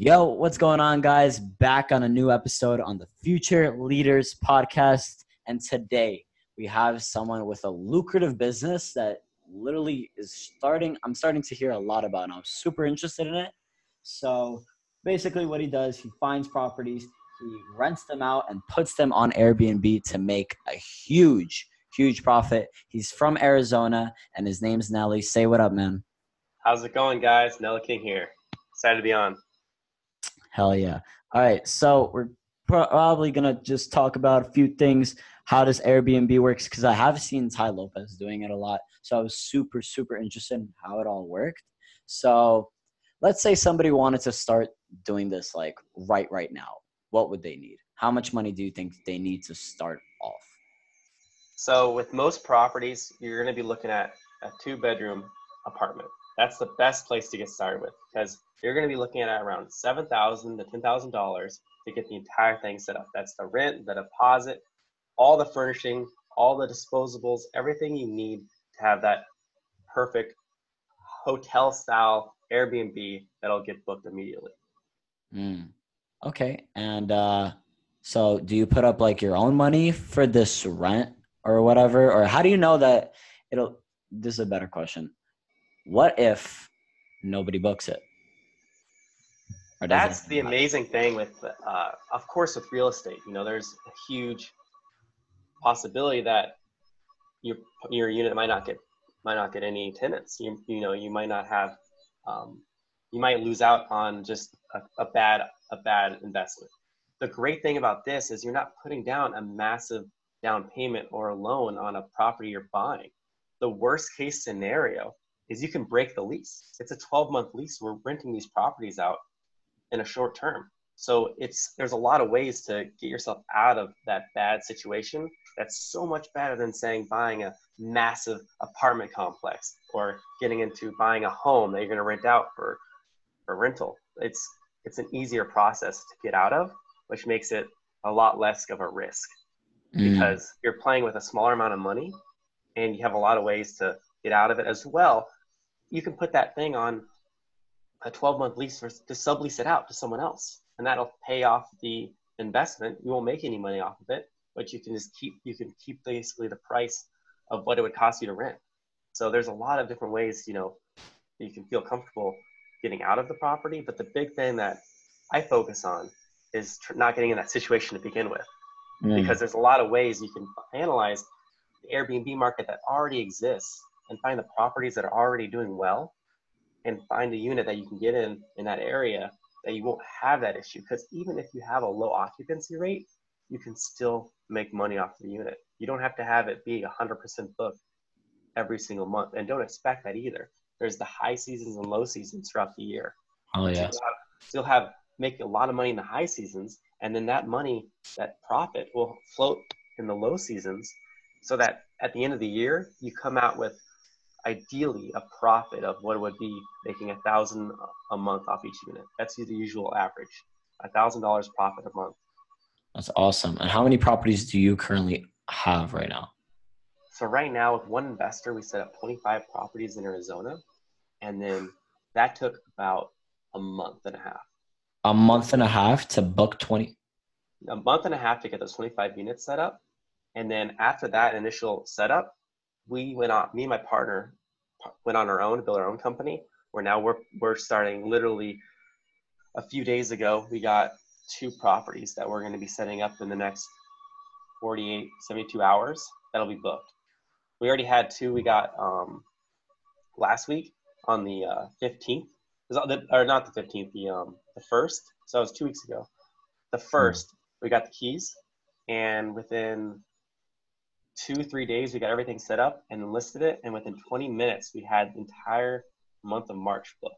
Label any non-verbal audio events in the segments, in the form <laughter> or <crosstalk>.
Yo, what's going on, guys? Back on a new episode on the Future Leaders podcast. And today we have someone with a lucrative business that literally is starting, I'm starting to hear a lot about, and I'm super interested in it. So basically, what he does, he finds properties, he rents them out, and puts them on Airbnb to make a huge, huge profit. He's from Arizona, and his name's Nelly. Say what up, man. How's it going, guys? Nelly King here. Excited to be on. Hell yeah. All right. So we're probably going to just talk about a few things. How does Airbnb works? Because I have seen Tai Lopez doing it a lot. So I was super, super interested in how it all worked. So let's say somebody wanted to start doing this like right, right now. What would they need? How much money do you think they need to start off? So with most properties, you're going to be looking at a two bedroom apartment. That's the best place to get started with because you're going to be looking at around 7,000 to ten thousand dollars to get the entire thing set up. That's the rent, the deposit, all the furnishing, all the disposables, everything you need to have that perfect hotel style Airbnb that'll get booked immediately. Mm. Okay, and uh, so do you put up like your own money for this rent or whatever, or how do you know that it'll? This is a better question. What if nobody books it? That's the amazing thing with, uh, of course, with real estate. You know, there's a huge possibility that your your unit might not get might not get any tenants. You you know, you might not have, um, you might lose out on just a, a bad a bad investment. The great thing about this is you're not putting down a massive down payment or a loan on a property you're buying. The worst case scenario is you can break the lease. It's a 12 month lease. We're renting these properties out in a short term. So it's there's a lot of ways to get yourself out of that bad situation. That's so much better than saying buying a massive apartment complex or getting into buying a home that you're going to rent out for for rental. It's it's an easier process to get out of, which makes it a lot less of a risk mm. because you're playing with a smaller amount of money and you have a lot of ways to get out of it as well. You can put that thing on a 12 month lease for, to sublease it out to someone else and that'll pay off the investment. You won't make any money off of it but you can just keep you can keep basically the price of what it would cost you to rent. So there's a lot of different ways you know you can feel comfortable getting out of the property but the big thing that i focus on is tr- not getting in that situation to begin with. Mm. because there's a lot of ways you can analyze the airbnb market that already exists and find the properties that are already doing well and find a unit that you can get in in that area that you won't have that issue. Because even if you have a low occupancy rate you can still make money off the unit. You don't have to have it be 100% booked every single month. And don't expect that either. There's the high seasons and low seasons throughout the year. Oh yeah so you'll have, have make a lot of money in the high seasons and then that money that profit will float in the low seasons so that at the end of the year you come out with ideally a profit of what would be making a thousand a month off each unit. That's the usual average, a thousand dollars profit a month. That's awesome. And how many properties do you currently have right now? So right now, with one investor, we set up 25 properties in Arizona, and then that took about a month and a half. A month and a half to book 20. A month and a half to get those 25 units set up, and then after that initial setup, we went on. Me and my partner went on our own, built our own company. Where now we're we're starting literally a few days ago. We got two properties that we're going to be setting up in the next 48, 72 hours. That'll be booked. We already had two. We got um, last week on the uh, 15th, or not the 15th, the um, the first. So it was two weeks ago. The first, we got the keys, and within two three days we got everything set up and listed it and within 20 minutes we had the entire month of march booked.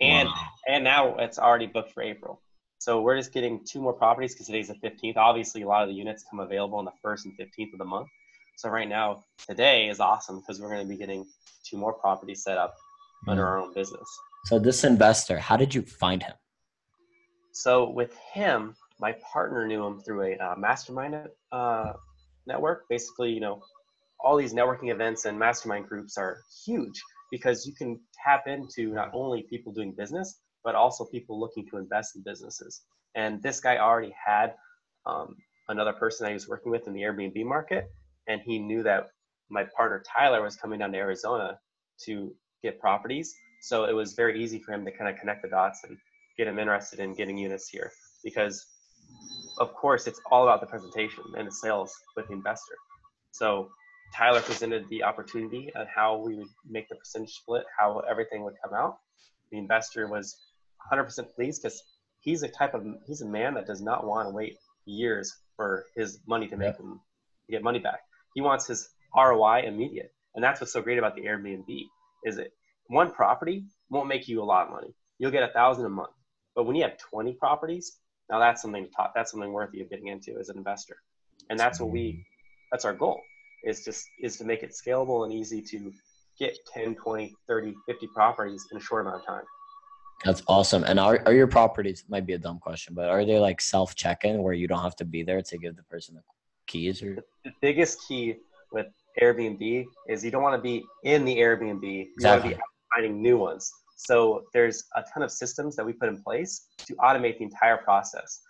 And wow. and now it's already booked for april. So we're just getting two more properties because today's the 15th obviously a lot of the units come available on the 1st and 15th of the month. So right now today is awesome because we're going to be getting two more properties set up mm. under our own business. So this investor how did you find him? So with him my partner knew him through a uh, mastermind uh, network. Basically, you know, all these networking events and mastermind groups are huge because you can tap into not only people doing business, but also people looking to invest in businesses. And this guy already had um, another person he was working with in the Airbnb market, and he knew that my partner Tyler was coming down to Arizona to get properties. So it was very easy for him to kind of connect the dots and get him interested in getting units here because of course it's all about the presentation and the sales with the investor. So Tyler presented the opportunity and how we would make the percentage split, how everything would come out. The investor was 100% pleased because he's a type of he's a man that does not want to wait years for his money to make him get money back. He wants his ROI immediate, and that's what's so great about the Airbnb is it one property won't make you a lot of money. You'll get a thousand a month, but when you have 20 properties, now that's something to talk. That's something worthy of getting into as an investor, and that's what we. Mm-hmm. That's our goal is just is to make it scalable and easy to get 10 20 30 50 properties in a short amount of time that's awesome and are, are your properties might be a dumb question but are they like self check-in where you don't have to be there to give the person the keys or the biggest key with airbnb is you don't want to be in the airbnb you exactly. want to be finding new ones so there's a ton of systems that we put in place to automate the entire process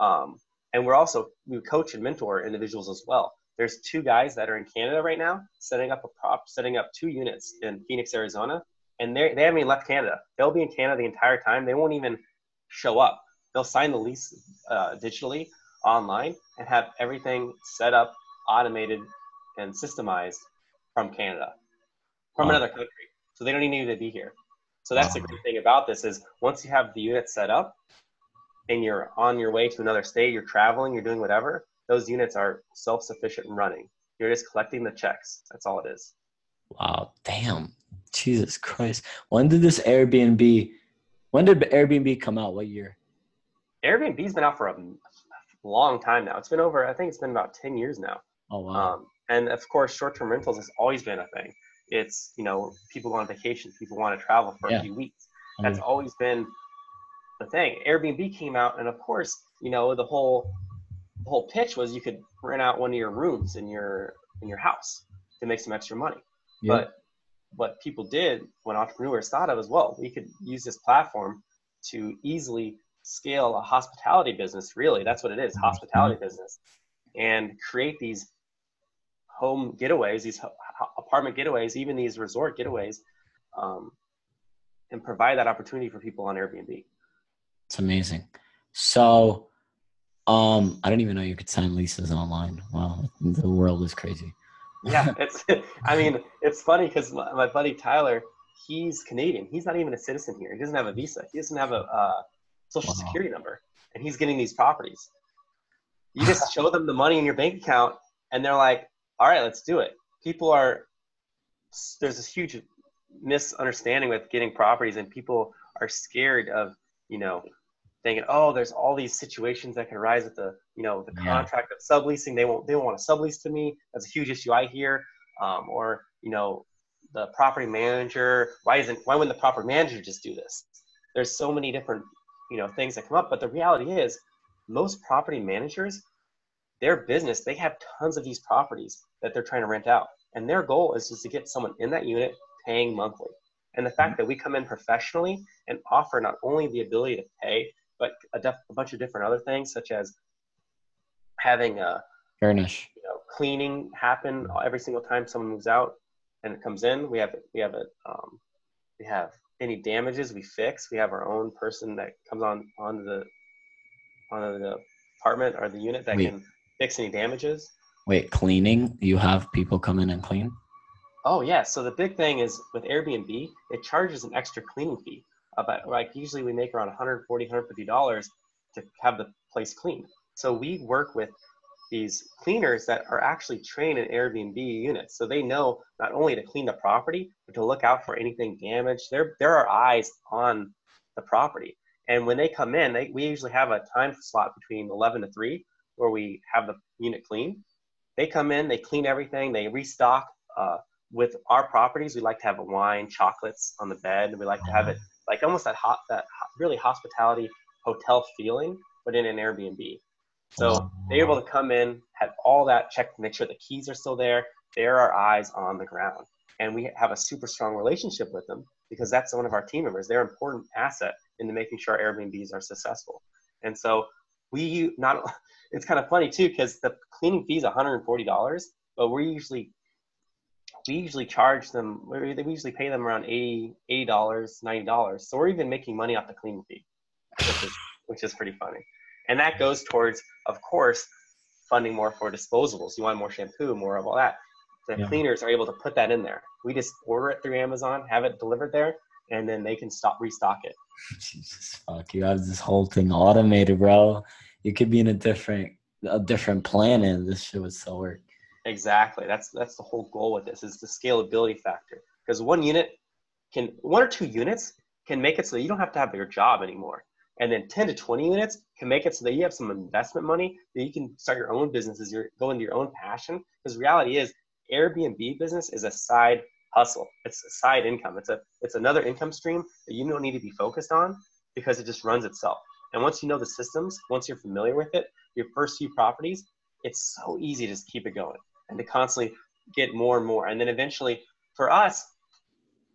um, and we're also we coach and mentor individuals as well there's two guys that are in Canada right now setting up a prop, setting up two units in Phoenix, Arizona, and they they haven't even left Canada. They'll be in Canada the entire time. They won't even show up. They'll sign the lease uh, digitally online and have everything set up, automated, and systemized from Canada, from wow. another country. So they don't even need to be here. So that's wow. the great thing about this is once you have the unit set up and you're on your way to another state, you're traveling, you're doing whatever, those units are self-sufficient and running. You're just collecting the checks. That's all it is. Wow, damn. Jesus Christ. When did this Airbnb when did Airbnb come out? What year? Airbnb's been out for a long time now. It's been over, I think it's been about 10 years now. Oh, wow. Um, and of course, short term rentals has always been a thing. It's, you know, people go on vacation, people want to travel for yeah. a few weeks. That's always been the thing. Airbnb came out, and of course, you know, the whole the whole pitch was you could rent out one of your rooms in your in your house to make some extra money. Yeah. But what people did when entrepreneurs thought of as well, we could use this platform to easily scale a hospitality business. Really, that's what it is, hospitality mm-hmm. business, and create these home getaways, these apartment getaways, even these resort getaways, um, and provide that opportunity for people on Airbnb. It's amazing. So um, I didn't even know you could sign leases online. Wow, the world is crazy. yeah, <laughs> it's. I mean, it's funny because my, my, buddy Tyler, he's Canadian. He's not even a citizen here. He doesn't have a visa. He doesn't have a uh, social wow. security number, and he's getting these properties. You just <laughs> show them the money in your bank account, and they're like, "All right, let's do it." People are. There's this huge misunderstanding with getting properties, and people are scared of you know thinking, oh, there's all these situations that can arise with the, you know, the contract of subleasing. They won't, they won't want to sublease to me. That's a huge issue I hear. Um, or, you know, the property manager, why isn't, why wouldn't the property manager just do this? There's so many different, you know, things that come up. But the reality is most property managers, their business, they have tons of these properties that they're trying to rent out. And their goal is just to get someone in that unit paying monthly. And the fact mm-hmm. that we come in professionally and offer not only the ability to pay, but a, def- a bunch of different other things, such as having a furnish, you know, cleaning happen every single time someone moves out and it comes in. We have we have a um, we have any damages we fix. We have our own person that comes on onto the onto the apartment or the unit that Wait. can fix any damages. Wait, cleaning? You have people come in and clean? Oh yeah. So the big thing is with Airbnb, it charges an extra cleaning fee uh, about like usually we make around 140 150 dollars to have the place cleaned so we work with these cleaners that are actually trained in airbnb units so they know not only to clean the property but to look out for anything damaged there there are eyes on the property and when they come in they, we usually have a time slot between 11 to 3 where we have the unit cleaned they come in they clean everything they restock uh, with our properties we like to have wine chocolates on the bed we like to have it like almost that hot that really hospitality hotel feeling, but in an Airbnb. So they're able to come in, have all that checked, make sure the keys are still there. There are our eyes on the ground. and we have a super strong relationship with them because that's one of our team members. They're an important asset into making sure our Airbnbs are successful. And so we not <laughs> it's kind of funny too because the cleaning fee is $140, but we usually we usually charge them we usually pay them around 80 dollars 90 dollars. So we're even making money off the cleaning fee which is, which is pretty funny. And that goes towards of course funding more for disposables. You want more shampoo more of all that. The yeah. cleaners are able to put that in there. We just order it through amazon have it delivered there and then they can stop restock it <laughs> jesus fuck you have this whole thing automated bro you could be in a different a different planet this shit would still work Exactly. That's that's the whole goal with this is the scalability factor. Because one unit can one or two units can make it so you don't have to have your job anymore. And then 10 to 20 units can make it so that you have some investment money that you can start your own businesses, you're go into your own passion. Because reality is Airbnb business is a side hustle. It's a side income. It's a it's another income stream that you don't need to be focused on because it just runs itself. And once you know the systems, once you're familiar with it, your first few properties, it's so easy to just keep it going and to constantly get more and more. And then eventually, for us,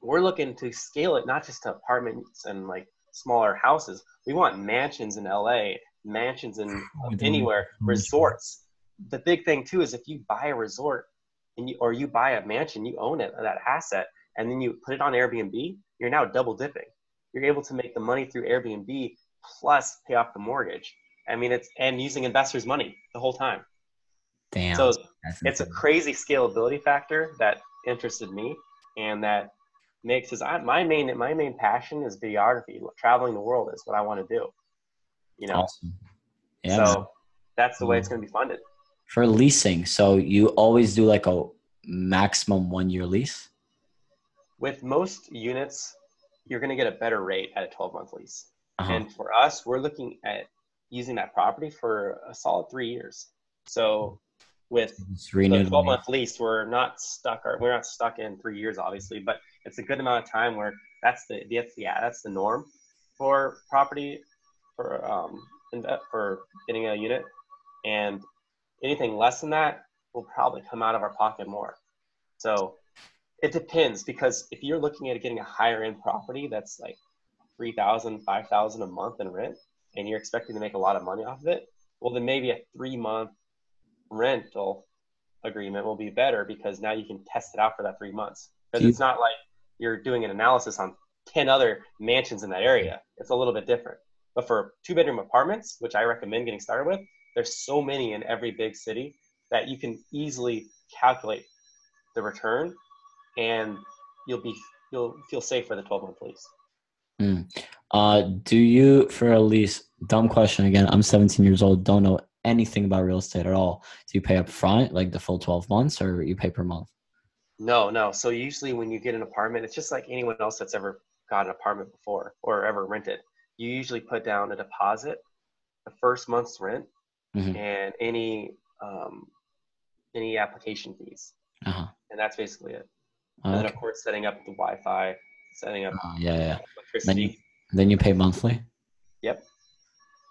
we're looking to scale it not just to apartments and like smaller houses. We want mansions in LA, mansions in anywhere, resorts. The big thing too is if you buy a resort and you, or you buy a mansion, you own it, that asset, and then you put it on Airbnb, you're now double dipping. You're able to make the money through Airbnb plus pay off the mortgage. I mean, it's and using investors' money the whole time. Damn. So it's a crazy scalability factor that interested me, and that makes his my main my main passion is videography. Traveling the world is what I want to do. You know. Awesome. Yeah. So that's the way it's going to be funded. For leasing, so you always do like a maximum one year lease. With most units, you're going to get a better rate at a 12 month lease. Uh-huh. And for us, we're looking at using that property for a solid three years. So with the 12 month lease, we're not stuck. Or we're not stuck in three years, obviously, but it's a good amount of time where that's the that's yeah that's the norm for property for um for getting a unit, and anything less than that will probably come out of our pocket more. So it depends because if you're looking at getting a higher end property that's like 3000 5000 a month in rent and you're expecting to make a lot of money off of it well then maybe a three month rental agreement will be better because now you can test it out for that three months. Because it's not like you're doing an analysis on 10 other mansions in that area. It's a little bit different. But for two bedroom apartments, which I recommend getting started with, there's so many in every big city that you can easily calculate the return and you'll be you'll feel safe for the 12 month lease. Mm. Uh, do you for a lease dumb question again i'm 17 years old don't know anything about real estate at all, do you pay up front, like the full 12 months, or you pay per month? No, no. So usually when you get an apartment, it's just like anyone else that's ever got an apartment before or ever rented. You usually put down a deposit, the first month's rent, mm-hmm. and any um, any application fees, uh-huh. and that's basically it. and then of course setting up the Wi-Fi, setting up uh, yeah, yeah. electricity. Then, then you pay monthly. Yep.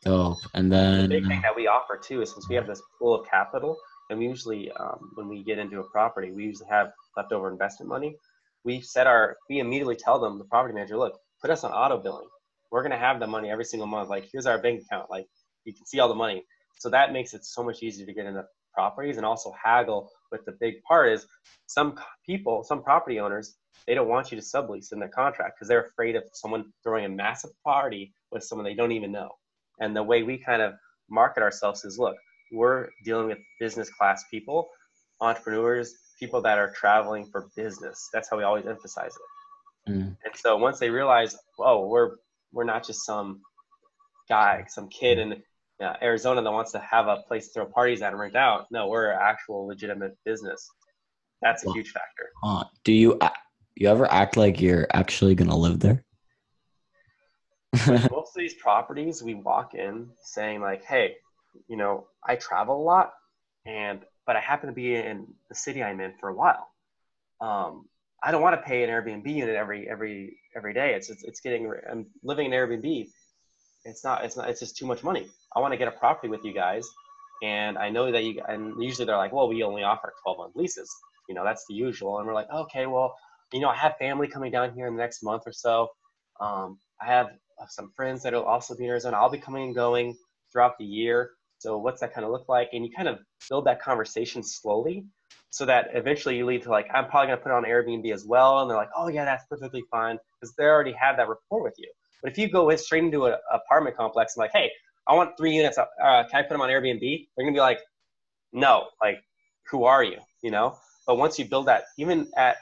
Dope. And then the big thing that we offer too is since we have this pool of capital, and we usually um, when we get into a property, we usually have leftover investment money. We set our we immediately tell them the property manager, look, put us on auto billing. We're gonna have the money every single month. Like here's our bank account. Like you can see all the money. So that makes it so much easier to get into properties and also haggle. With the big part is some people, some property owners, they don't want you to sublease in their contract because they're afraid of someone throwing a massive party with someone they don't even know. And the way we kind of market ourselves is look, we're dealing with business class people, entrepreneurs, people that are traveling for business. That's how we always emphasize it. Mm. And so once they realize, oh, we're we're not just some guy, some kid in uh, Arizona that wants to have a place to throw parties at and rent out. No, we're an actual legitimate business. That's a well, huge factor. Uh, do you you ever act like you're actually gonna live there? <laughs> most of these properties, we walk in saying like, "Hey, you know, I travel a lot, and but I happen to be in the city I'm in for a while. Um, I don't want to pay an Airbnb unit every every every day. It's it's, it's getting. I'm living in Airbnb. It's not. It's not. It's just too much money. I want to get a property with you guys, and I know that you. And usually they're like, "Well, we only offer 12 month leases." You know, that's the usual. And we're like, okay, well, you know, I have family coming down here in the next month or so. Um, I have uh, some friends that will also be in Arizona. I'll be coming and going throughout the year. So what's that kind of look like? And you kind of build that conversation slowly so that eventually you lead to like, I'm probably going to put it on Airbnb as well. And they're like, oh yeah, that's perfectly fine because they already have that rapport with you. But if you go straight into an apartment complex and like, hey, I want three units, uh, can I put them on Airbnb? They're going to be like, no, like, who are you? You know? But once you build that, even at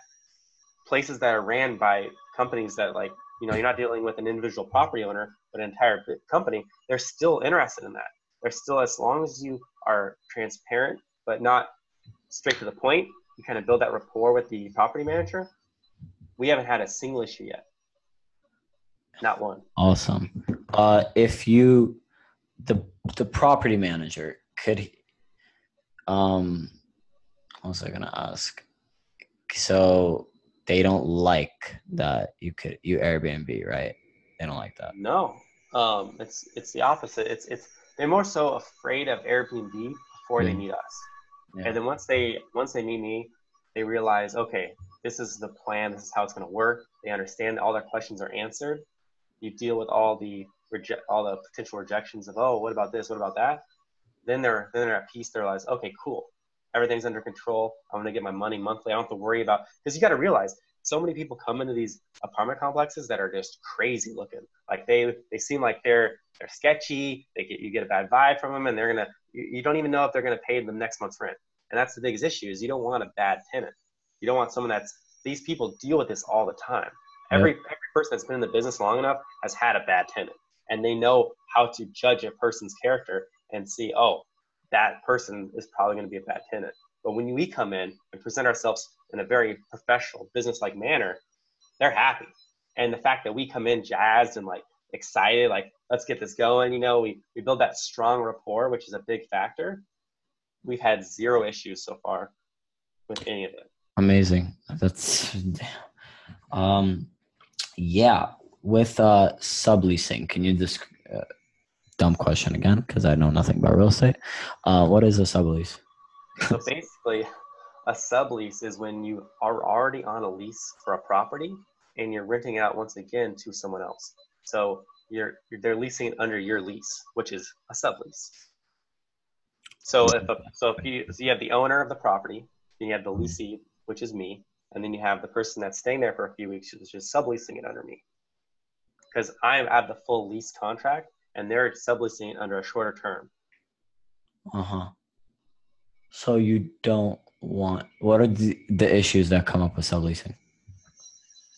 places that are ran by companies that like, you know, you're not dealing with an individual property owner, but an entire company, they're still interested in that. They're still, as long as you are transparent, but not straight to the point, you kind of build that rapport with the property manager. We haven't had a single issue yet. Not one. Awesome. Uh, if you, the the property manager could, um, what was I gonna ask? So they don't like that you could you Airbnb, right? They don't like that. No, um, it's it's the opposite. It's it's they're more so afraid of Airbnb before mm. they meet us, yeah. and then once they once they meet me, they realize okay, this is the plan. This is how it's going to work. They understand all their questions are answered. You deal with all the all the potential rejections of oh, what about this? What about that? Then they're then they're at peace. They realize okay, cool. Everything's under control. I'm going to get my money monthly. I don't have to worry about because you got to realize so many people come into these apartment complexes that are just crazy looking. Like they they seem like they're they're sketchy. They get you get a bad vibe from them, and they're gonna you, you don't even know if they're gonna pay the next month's rent. And that's the biggest issue is you don't want a bad tenant. You don't want someone that's these people deal with this all the time. Every every person that's been in the business long enough has had a bad tenant, and they know how to judge a person's character and see, oh, that person is probably going to be a bad tenant. But when we come in and present ourselves in a very professional, business-like manner, they're happy. And the fact that we come in jazzed and like excited, like let's get this going, you know, we we build that strong rapport, which is a big factor. We've had zero issues so far with any of it. Amazing. That's um yeah, with uh subleasing, can you just uh, dumb question again because I know nothing about real estate. Uh, what is a sublease? So basically, a sublease is when you are already on a lease for a property and you're renting it out once again to someone else. So you're, you're they're leasing it under your lease, which is a sublease. So if a, so if you so you have the owner of the property, then you have the leasee, which is me, and then you have the person that's staying there for a few weeks who's just subleasing it under me. Because I have the full lease contract, and they're subleasing it under a shorter term. Uh huh. So you don't want what are the, the issues that come up with subleasing?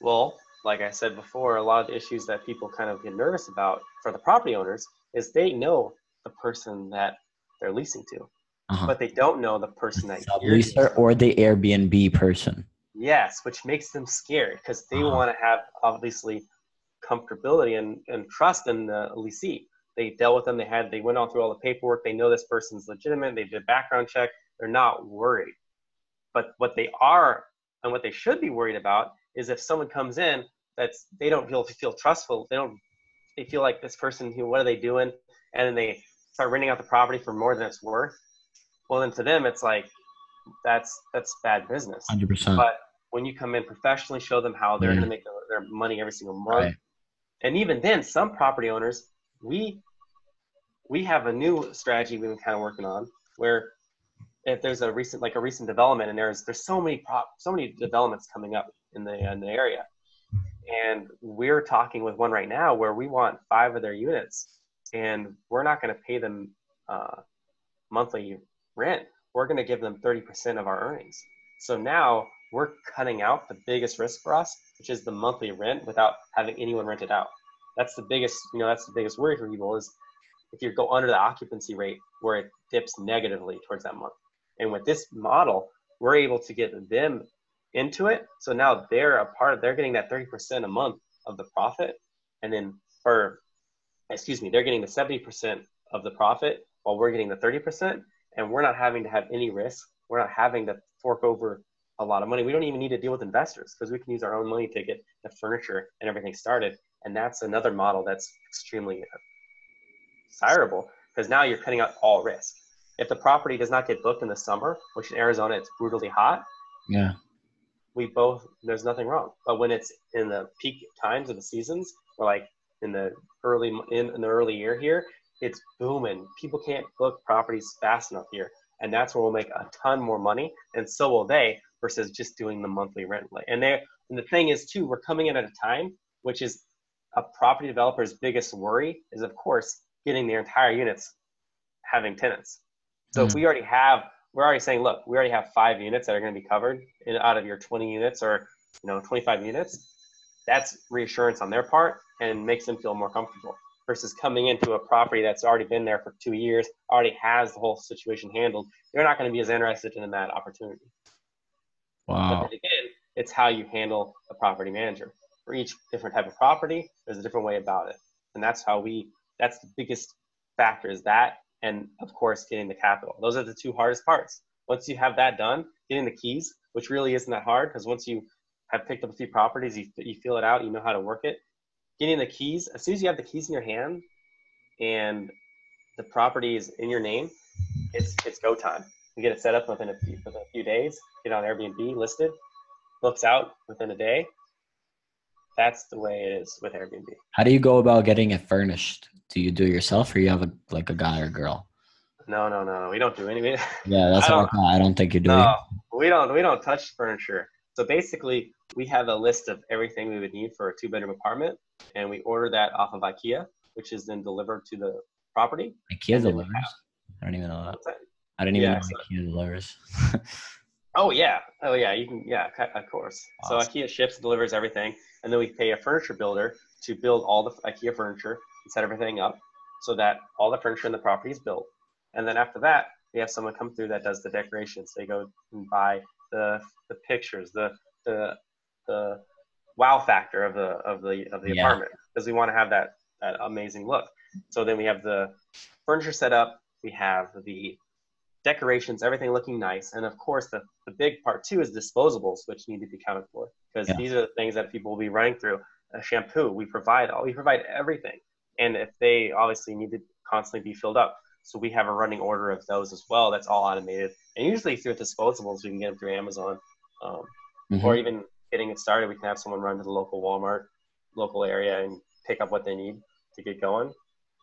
Well, like I said before, a lot of the issues that people kind of get nervous about for the property owners is they know the person that they're leasing to, uh-huh. but they don't know the person that subleaser or the Airbnb person. Yes, which makes them scared because they uh-huh. want to have obviously comfortability and, and trust in the leasee. They dealt with them. They had they went all through all the paperwork. They know this person's legitimate. They did a background check. They're not worried. But what they are and what they should be worried about is if someone comes in that's they don't feel feel trustful. They don't they feel like this person who what are they doing? And then they start renting out the property for more than it's worth. Well, then to them it's like that's that's bad business. Hundred percent. But when you come in professionally, show them how they're mm. going to make their, money every single month. Right. And even then, some property owners, we we have a new strategy we've been kind of working on where if there's a recent like a recent development and there's there's so many prop so many developments coming up in the in the area and we're talking with one right now where we want five of their units and we're not going to pay them uh, monthly rent we're going to give them 30% of our earnings so now we're cutting out the biggest risk for us which is the monthly rent without having anyone rent it out that's the biggest you know that's the biggest worry for people is if you go under the occupancy rate where it dips negatively towards that month. And with this model, we're able to get them into it. So now they're a part of, they're getting that 30% a month of the profit. And then for, excuse me, they're getting the 70% of the profit while we're getting the 30%. And we're not having to have any risk. We're not having to fork over a lot of money. We don't even need to deal with investors because we can use our own money to get the furniture and everything started. And that's another model that's extremely desirable because now you're cutting out all risk. If the property does not get booked in the summer, which in Arizona it's brutally hot, Yeah. We both there's nothing wrong. But when it's in the peak times of the seasons, or like in the early in, in the early year here, it's booming. People can't book properties fast enough here, and that's where we'll make a ton more money, and so will they versus just doing the monthly rent. And they and the thing is too, we're coming in at a time which is a property developer's biggest worry is of course getting their entire units having tenants. So mm if we already have, we're already saying, look, we already have five units that are going to be covered in, out of your 20 units or you know 25 units. That's reassurance on their part and makes them feel more comfortable versus coming into a property that's already been there for two years, already has the whole situation handled. They're not going to be as interested in that opportunity. Wow. But again, it's how you handle a property manager. For each different type of property, there's a different way about it, and that's how we. That's the biggest factor is that and of course getting the capital. Those are the two hardest parts. Once you have that done, getting the keys, which really isn't that hard because once you have picked up a few properties, you, you feel it out, you know how to work it. Getting the keys, as soon as you have the keys in your hand and the property is in your name, it's it's go time. You get it set up within a few, within a few days, get on Airbnb, listed, books out within a day. That's the way it is with Airbnb. How do you go about getting it furnished? do you do it yourself or you have a like a guy or girl? No, no, no, we don't do any. <laughs> Yeah, that's I what I, I don't think you do. No, we don't. We don't touch furniture. So basically, we have a list of everything we would need for a two-bedroom apartment, and we order that off of IKEA, which is then delivered to the property. IKEA delivers. I don't even know that. I didn't even yeah, know so, IKEA delivers. <laughs> oh yeah, oh yeah, you can. Yeah, of course. Awesome. So IKEA ships delivers everything, and then we pay a furniture builder to build all the IKEA furniture and set everything up so that all the furniture in the property is built. And then after that, we have someone come through that does the decorations. They go and buy the the pictures, the the the wow factor of the of the of the yeah. apartment because we want to have that that amazing look. So then we have the furniture set up, we have the decorations, everything looking nice, and of course the the big part too is disposables, which need to be accounted for because yeah. these are the things that people will be running through. A shampoo, we provide all we provide everything and if they obviously need to constantly be filled up. So we have a running order of those as well. That's all automated, and usually through disposables, we can get them through Amazon, um, mm-hmm. or even getting it started, we can have someone run to the local Walmart, local area, and pick up what they need to get going.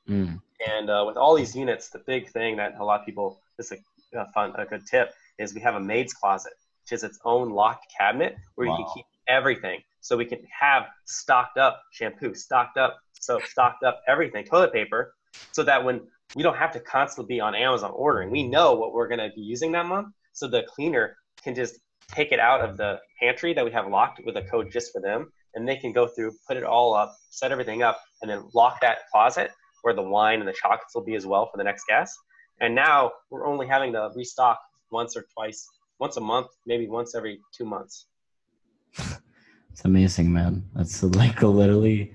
Mm. And uh, with all these units, the big thing that a lot of people, this is a, a fun, a good tip, is we have a maid's closet, which is its own locked cabinet where wow. you can keep everything. So we can have stocked up shampoo, stocked up soap, stocked up everything, toilet paper, so that when we don't have to constantly be on Amazon ordering, we know what we're going to be using that month. So the cleaner can just take it out of the pantry that we have locked with a code just for them, and they can go through, put it all up, set everything up, and then lock that closet where the wine and the chocolates will be as well for the next guest. And now we're only having to restock once or twice, once a month, maybe once every two months. It's amazing, man. That's like literally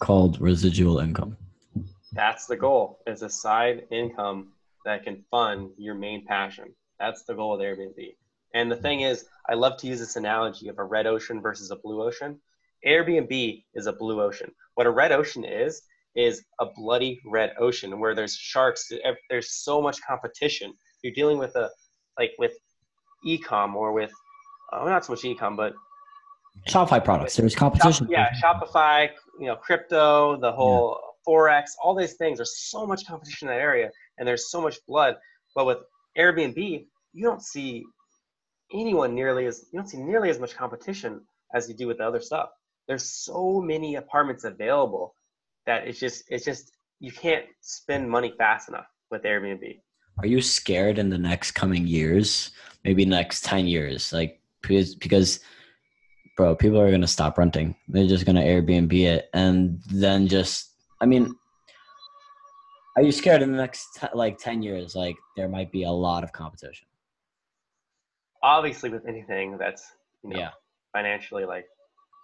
called residual income. That's the goal. Is a side income that can fund your main passion. That's the goal of Airbnb. And the thing is, I love to use this analogy of a red ocean versus a blue ocean. Airbnb is a blue ocean. What a red ocean is, is a bloody red ocean where there's sharks. There's so much competition. You're dealing with a, like with ecom or with, uh, not so much ecom, but Shopify products. There's competition. Shop, yeah, Shopify, you know, crypto, the whole yeah. forex, all these things. There's so much competition in that area, and there's so much blood. But with Airbnb, you don't see anyone nearly as you don't see nearly as much competition as you do with the other stuff. There's so many apartments available that it's just it's just you can't spend money fast enough with Airbnb. Are you scared in the next coming years, maybe next ten years, like because because bro, people are gonna stop renting. They're just gonna Airbnb it, and then just, I mean, are you scared in the next t- like ten years? Like there might be a lot of competition. Obviously, with anything that's you know, yeah financially like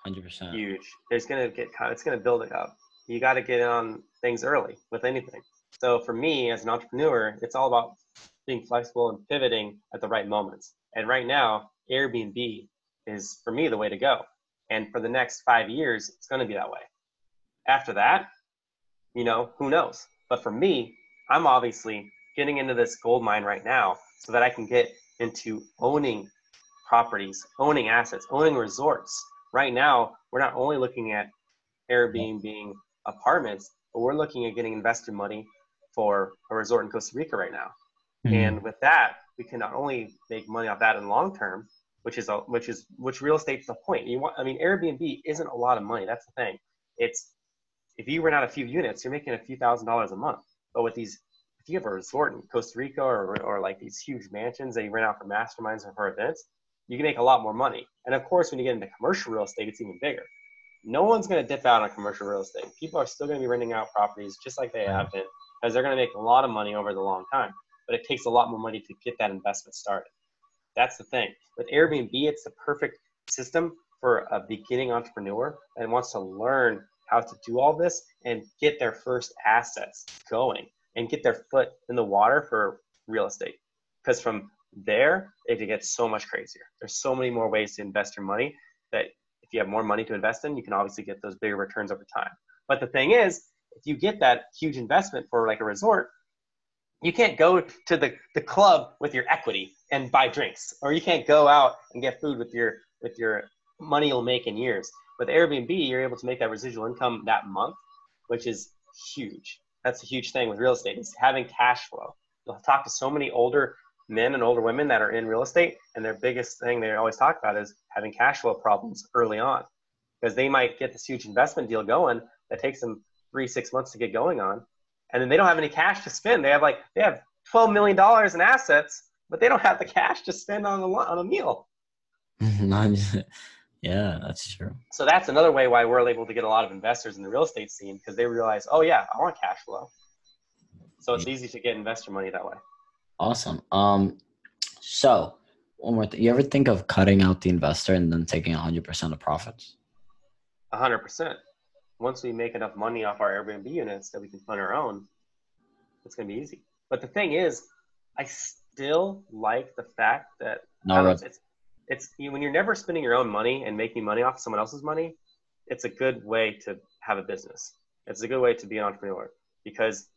hundred percent huge, there's gonna get it's gonna build it up. You got to get on things early with anything. So for me as an entrepreneur, it's all about being flexible and pivoting at the right moments. And right now, Airbnb is for me the way to go. And for the next five years, it's going to be that way. After that, you know, who knows? But for me, I'm obviously getting into this gold mine right now so that I can get into owning properties, owning assets, owning resorts. Right now, we're not only looking at Airbnb being apartments, but we're looking at getting investor money for a resort in Costa Rica right now. Mm-hmm. And with that, we can not only make money off that in long term, which is a, which is which real estate's the point. You want, I mean, Airbnb isn't a lot of money. That's the thing. It's if you rent out a few units, you're making a few thousand dollars a month. But with these, if you have a resort in Costa Rica or, or like these huge mansions that you rent out for masterminds or for events, you can make a lot more money. And of course, when you get into commercial real estate, it's even bigger. No one's going to dip out on commercial real estate. People are still going to be renting out properties just like they have been because they're going to make a lot of money over the long time. But it takes a lot more money to get that investment started. That's the thing. With Airbnb, it's the perfect system for a beginning entrepreneur and wants to learn how to do all this and get their first assets going and get their foot in the water for real estate. Because from there, it gets so much crazier. There's so many more ways to invest your money that if you have more money to invest in, you can obviously get those bigger returns over time. But the thing is, if you get that huge investment for like a resort, you can't go to the, the club with your equity and buy drinks, or you can't go out and get food with your with your money you'll make in years. With Airbnb, you're able to make that residual income that month, which is huge. That's a huge thing with real estate is having cash flow. You'll talk to so many older men and older women that are in real estate, and their biggest thing they always talk about is having cash flow problems early on, because they might get this huge investment deal going that takes them three six months to get going on, and then they don't have any cash to spend. They have like they have twelve million dollars in assets, but they don't have the cash to spend on a on a meal. <laughs> Yeah, that's true. So that's another way why we're able to get a lot of investors in the real estate scene because they realize, oh yeah, I want cash flow. So it's easy to get investor money that way. Awesome. Um, so one more thing. You ever think of cutting out the investor and then taking 100% of profits? 100%. Once we make enough money off our Airbnb units that we can fund our own, it's going to be easy. But the thing is, I still like the fact that no, it's, it's when you're never spending your own money and making money off someone else's money, it's a good way to have a business. It's a good way to be an entrepreneur because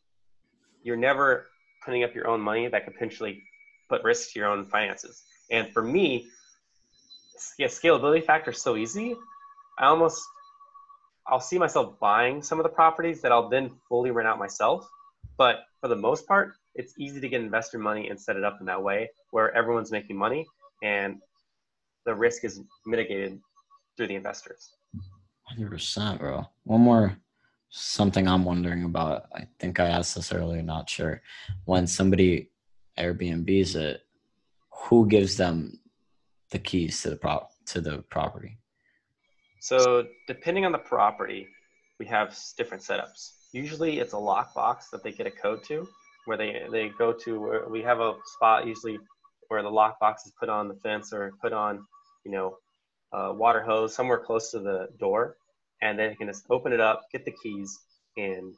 you're never putting up your own money that could potentially put risk to your own finances. And for me, yeah, scalability factor is so easy. I almost I'll see myself buying some of the properties that I'll then fully rent out myself. But for the most part, it's easy to get investor money and set it up in that way where everyone's making money and the risk is mitigated through the investors. 100%, bro. One more something I'm wondering about. I think I asked this earlier, not sure. When somebody Airbnbs it, who gives them the keys to the prop to the property? So depending on the property, we have different setups. Usually it's a lockbox that they get a code to where they, they go to we have a spot usually where the lockbox is put on the fence or put on, you know, a water hose somewhere close to the door, and then you can just open it up, get the keys, and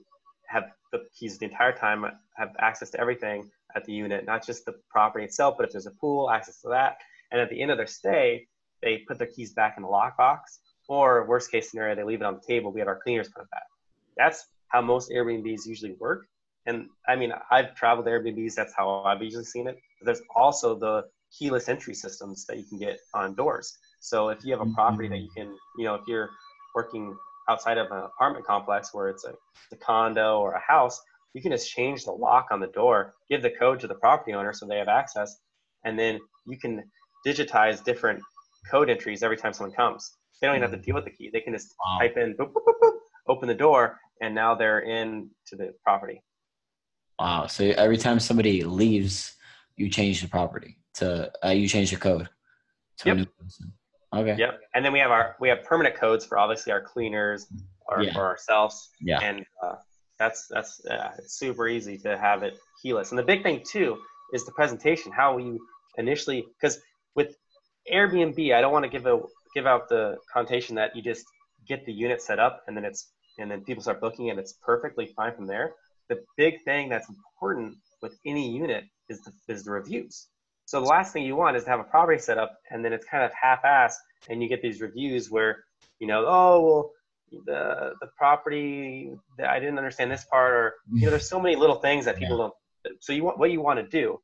have the keys the entire time, have access to everything at the unit, not just the property itself, but if there's a pool, access to that. And at the end of their stay, they put their keys back in the lockbox, or worst case scenario, they leave it on the table. We have our cleaners put it back. That's how most Airbnbs usually work. And I mean, I've traveled Airbnbs. That's how I've usually seen it. But there's also the keyless entry systems that you can get on doors. So if you have a property that you mm-hmm. can, you know, if you're working outside of an apartment complex where it's a, a condo or a house, you can just change the lock on the door, give the code to the property owner so they have access, and then you can digitize different code entries every time someone comes. They don't even have to deal with the key. They can just wow. type in, boop, boop, boop, open the door, and now they're in to the property. Wow. So every time somebody leaves, you change the property to uh, you change the code to yep. a new person. Okay. Yep. And then we have our we have permanent codes for obviously our cleaners or yeah. for ourselves. Yeah. And uh, that's that's uh, it's super easy to have it keyless. And the big thing too is the presentation. How you initially because with Airbnb, I don't want to give a give out the connotation that you just get the unit set up and then it's and then people start booking and it's perfectly fine from there the big thing that's important with any unit is the, is the reviews. So the last thing you want is to have a property set up and then it's kind of half-assed and you get these reviews where, you know, oh, well, the, the property, I didn't understand this part or, you know, there's so many little things that people yeah. don't. So you want, what you want to do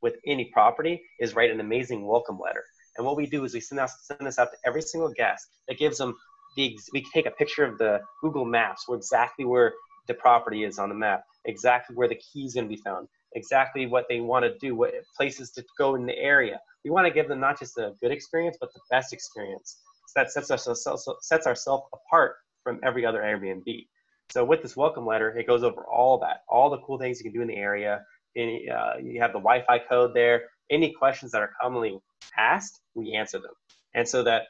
with any property is write an amazing welcome letter. And what we do is we send, out, send this out to every single guest. That gives them the we take a picture of the Google Maps where exactly where the property is on the map, exactly where the key is going to be found, exactly what they want to do, what places to go in the area. We want to give them not just a good experience, but the best experience. So that sets ourselves sets ourselves apart from every other Airbnb. So with this welcome letter, it goes over all that, all the cool things you can do in the area. Any, uh, you have the Wi-Fi code there. Any questions that are commonly asked, we answer them. And so that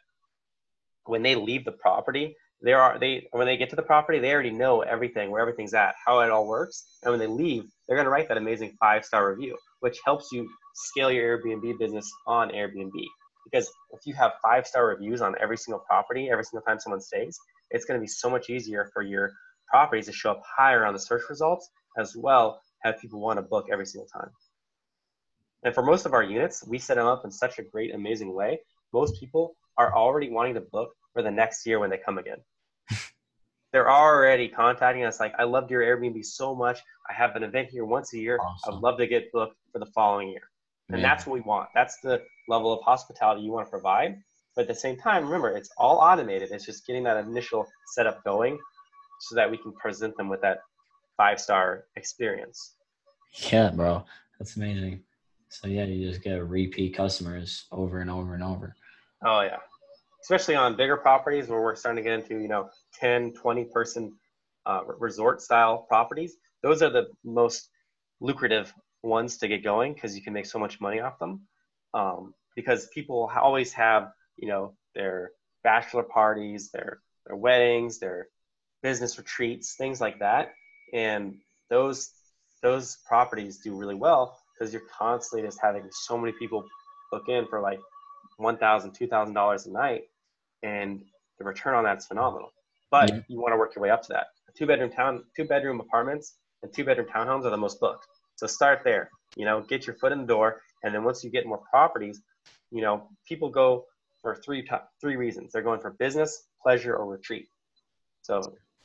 when they leave the property, they are they when they get to the property, they already know everything, where everything's at, how it all works. And when they leave, they're going to write that amazing five-star review, which helps you scale your Airbnb business on Airbnb. Because if you have five-star reviews on every single property, every single time someone stays, it's going to be so much easier for your properties to show up higher on the search results, as well have people want to book every single time. And for most of our units, we set them up in such a great, amazing way. Most people are already wanting to book for the next year when they come again. They're already contacting us like, I loved your Airbnb so much. I have an event here once a year. Awesome. I'd love to get booked for the following year. And yeah. that's what we want. That's the level of hospitality you want to provide. But at the same time, remember, it's all automated. It's just getting that initial setup going so that we can present them with that five star experience. Yeah, bro, that's amazing. So yeah, you just get repeat customers over and over and over. Oh yeah, especially on bigger properties where we're starting to get into you know 10, 20 person uh, resort style properties. Those are the most lucrative ones to get going because you can make so much money off them. Um, because people always have you know their bachelor parties, their their weddings, their business retreats, things like that. And those those properties do really well because you're constantly just having so many people book in for like one thousand, two thousand dollars a night, and the return on that's phenomenal. But yeah. you want to work your way up to that. Two bedroom town, two bedroom apartments, and two bedroom townhomes are the most booked. So start there. You know, get your foot in the door, and then once you get more properties, you know, people go for three three reasons. They're going for business, pleasure, or retreat. So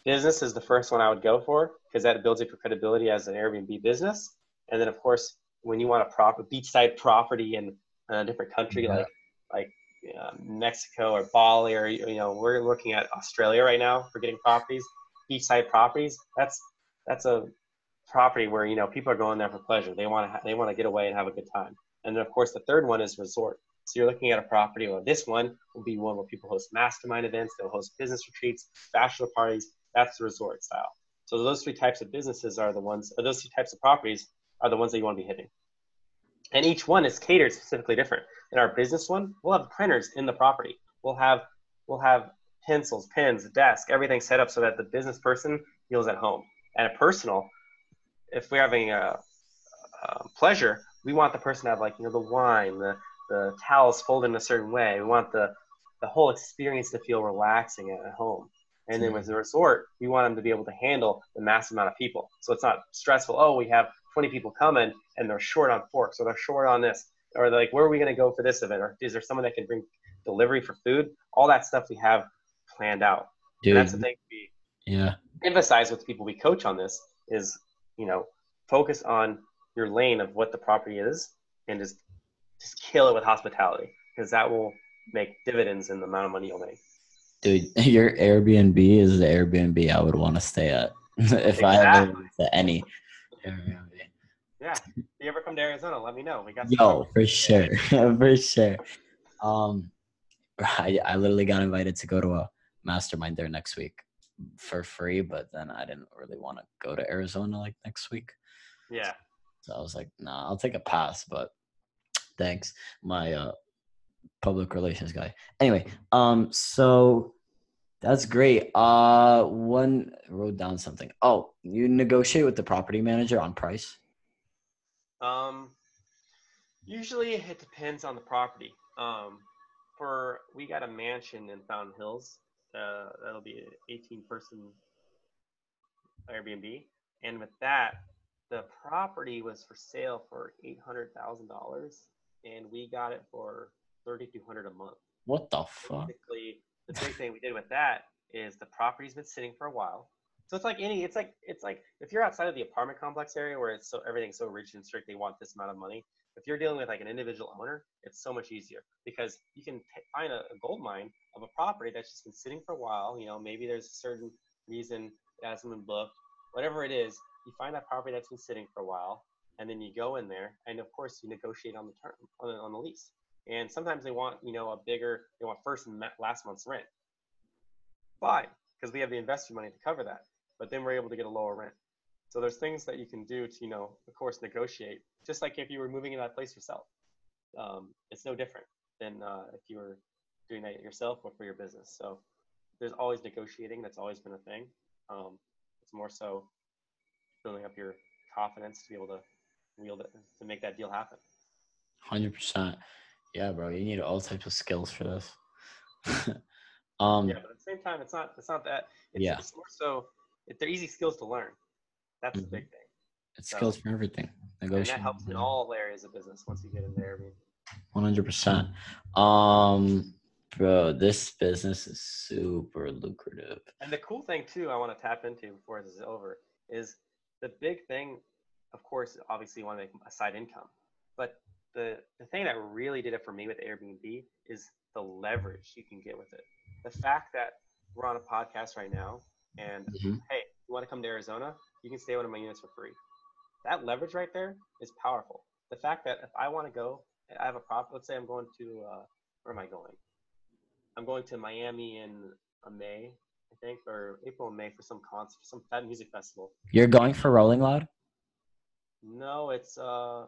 business is the first one I would go for because that builds up your credibility as an Airbnb business. And then of course, when you want a proper beachside property in a different country yeah. like like uh, Mexico or Bali or you know we're looking at Australia right now for getting properties, beachside properties. That's that's a property where you know people are going there for pleasure. They want to ha- they want to get away and have a good time. And then of course the third one is resort. So you're looking at a property. Well, this one will be one where people host mastermind events. They'll host business retreats, bachelor parties, that's the resort style. So those three types of businesses are the ones, or those three types of properties are the ones that you want to be hitting. And each one is catered specifically different. In our business one, we'll have printers in the property. We'll have we'll have pencils, pens, desk, everything set up so that the business person feels at home. And a personal, if we're having a, a pleasure, we want the person to have like you know the wine, the the towels folded in a certain way. We want the the whole experience to feel relaxing at home. And then mm-hmm. with the resort, we want them to be able to handle the mass amount of people. So it's not stressful. Oh, we have 20 people coming and they're short on forks or they're short on this. Or like, where are we going to go for this event? Or is there someone that can bring delivery for food? All that stuff we have planned out. Dude, and that's the thing we yeah. emphasize with people we coach on this is, you know, focus on your lane of what the property is and just just kill it with hospitality because that will make dividends in the amount of money you'll make. Dude, <laughs> your Airbnb is the Airbnb I would want to stay at <laughs> if exactly. I ever went to any Airbnb. Yeah. If you ever come to Arizona, let me know. We got Yo, for sure. <laughs> for sure. Um <laughs> I, I literally got invited to go to a mastermind there next week for free, but then I didn't really want to go to Arizona like next week. Yeah. So I was like, nah, I'll take a pass, but thanks. My uh public relations guy. Anyway, um, so that's great. Uh, one wrote down something. Oh, you negotiate with the property manager on price. Um, usually it depends on the property. Um, for we got a mansion in Fountain Hills. Uh, that'll be an 18 person Airbnb, and with that, the property was for sale for eight hundred thousand dollars, and we got it for 3200 a month. What the fuck? Basically, the big thing we did with that is the property's been sitting for a while. So it's like any, it's like it's like if you're outside of the apartment complex area where it's so everything's so rigid and strict, they want this amount of money. If you're dealing with like an individual owner, it's so much easier because you can t- find a, a gold mine of a property that's just been sitting for a while. You know, maybe there's a certain reason it hasn't been booked, whatever it is. You find that property that's been sitting for a while, and then you go in there, and of course you negotiate on the term on the, on the lease. And sometimes they want you know a bigger, they want first and last month's rent. Fine, because we have the investor money to cover that. But then we're able to get a lower rent. So there's things that you can do to, you know, of course, negotiate. Just like if you were moving in that place yourself, um, it's no different than uh, if you were doing that yourself or for your business. So there's always negotiating. That's always been a thing. Um, it's more so building up your confidence to be able to wield it to make that deal happen. Hundred percent. Yeah, bro. You need all types of skills for this. <laughs> um, yeah, but at the same time, it's not. It's not that. It's, yeah. It's more so. They're easy skills to learn. That's mm-hmm. the big thing. It's so, skills for everything. Negotiation. And that helps in all areas of business once you get in there. I mean. One hundred percent. Um, bro, this business is super lucrative. And the cool thing too, I want to tap into before this is over, is the big thing. Of course, obviously, you want to make a side income, but the the thing that really did it for me with Airbnb is the leverage you can get with it. The fact that we're on a podcast right now, and mm-hmm. hey, you want to come to Arizona? You can stay one of my units for free. That leverage right there is powerful. The fact that if I want to go, I have a prop. Let's say I'm going to uh, where am I going? I'm going to Miami in uh, May, I think, or April and May for some concert, some fat music festival. You're going for Rolling Loud? No, it's uh,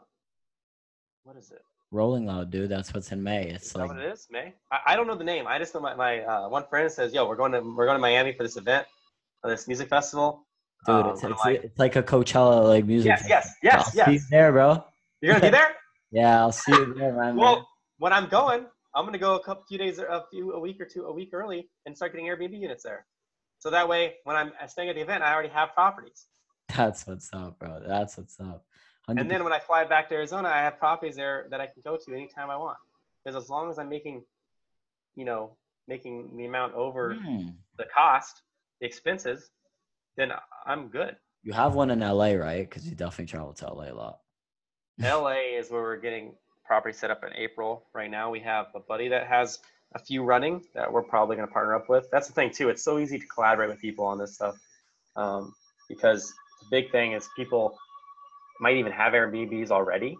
what is it? Rolling Loud, dude. That's what's in May. It's is like what it is. May. I, I don't know the name. I just know my, my uh, one friend says, "Yo, we're going to we're going to Miami for this event, this music festival." Dude, um, it's, it's, like, it's, like, a Coachella like music. Yes, yes, yes, I'll yes. See you there, bro. You're gonna be <laughs> there. yeah, I'll see you there, man. well, when I'm going, I'm gonna go a couple few days, or a few a week or two, a week early, and start getting Airbnb units there. So that way, when I'm staying at the event, I already have properties. That's what's up, bro. That's what's up. 100%. And then when I fly back to Arizona, I have properties there that I can go to anytime I want. Because as long as I'm making, you know, making the amount over mm. the cost, expenses, then I'm good. You have one in LA, right? Because you definitely travel to LA a lot. LA is where we're getting property set up in April. Right now, we have a buddy that has a few running that we're probably going to partner up with. That's the thing too. It's so easy to collaborate with people on this stuff um, because the big thing is people might even have Airbnbs already.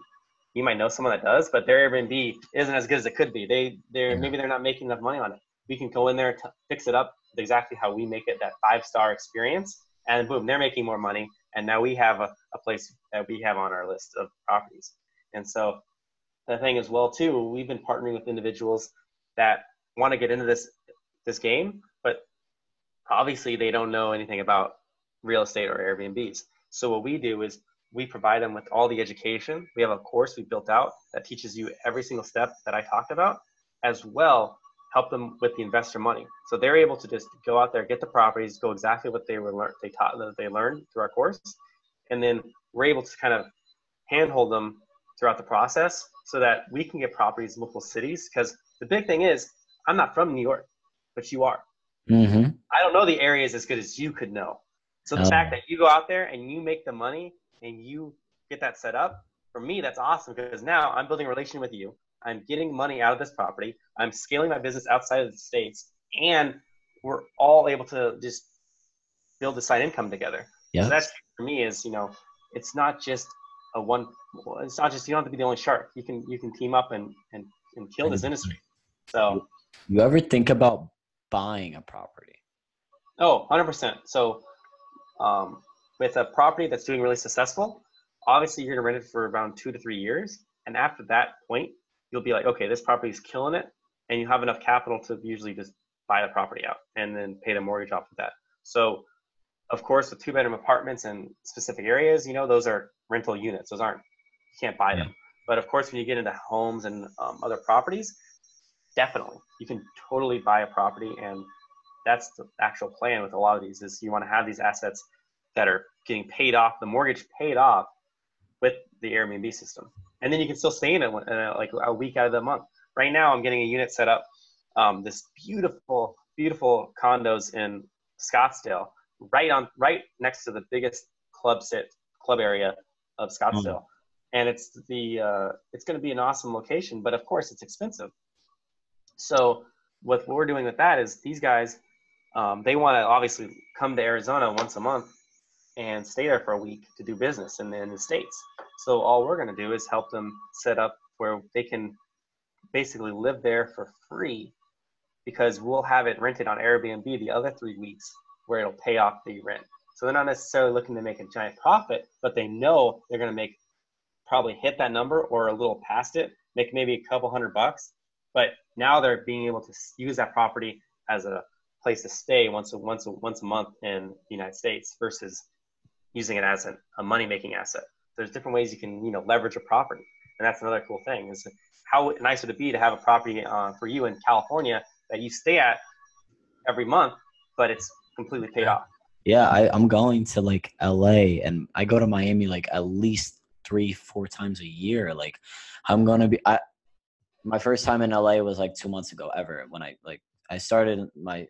You might know someone that does, but their Airbnb isn't as good as it could be. They they're yeah. maybe they're not making enough money on it. We can go in there, t- fix it up exactly how we make it that five star experience, and boom, they're making more money. And now we have a, a place that we have on our list of properties. And so the thing as well too, we've been partnering with individuals that want to get into this this game, but obviously they don't know anything about real estate or Airbnbs. So what we do is we provide them with all the education. We have a course we built out that teaches you every single step that I talked about, as well help them with the investor money. So they're able to just go out there, get the properties, go exactly what they were learned, they taught that they learned through our course, and then we're able to kind of handhold them throughout the process so that we can get properties in multiple cities. Because the big thing is, I'm not from New York, but you are. Mm-hmm. I don't know the areas as good as you could know. So the oh. fact that you go out there and you make the money and you get that set up, for me, that's awesome because now I'm building a relation with you. I'm getting money out of this property. I'm scaling my business outside of the states, and we're all able to just build a side income together. Yeah. So that's for me is you know it's not just a one. It's not just you don't have to be the only shark. You can you can team up and and, and kill this industry. So you ever think about buying a property? Oh, 100%. So um, with a property that's doing really successful, obviously you're going to rent it for around two to three years. And after that point, you'll be like, okay, this property is killing it. And you have enough capital to usually just buy the property out and then pay the mortgage off of that. So, of course, with two bedroom apartments in specific areas, you know, those are rental units. Those aren't, you can't buy them. But of course, when you get into homes and um, other properties, definitely you can totally buy a property. And that's the actual plan with a lot of these is you want to have these assets that are getting paid off, the mortgage paid off with the Airbnb system. And then you can still stay in it like a week out of the month. Right now, I'm getting a unit set up, um, this beautiful, beautiful condos in Scottsdale right on right next to the biggest club sit club area of Scottsdale. Mm. And it's the uh, it's going to be an awesome location, but of course it's expensive. So what we're doing with that is these guys um, they want to obviously come to Arizona once a month and stay there for a week to do business in the, in the states. So all we're going to do is help them set up where they can basically live there for free because we'll have it rented on Airbnb the other three weeks where it'll pay off the rent. So they're not necessarily looking to make a giant profit, but they know they're going to make probably hit that number or a little past it, make maybe a couple hundred bucks. But now they're being able to use that property as a place to stay once a once a once a month in the United States versus using it as a, a money making asset. There's different ways you can you know leverage a property, and that's another cool thing. Is how nice would it be to have a property uh, for you in California that you stay at every month, but it's completely paid off. Yeah, I, I'm going to like LA, and I go to Miami like at least three, four times a year. Like, I'm gonna be. I my first time in LA was like two months ago ever when I like I started my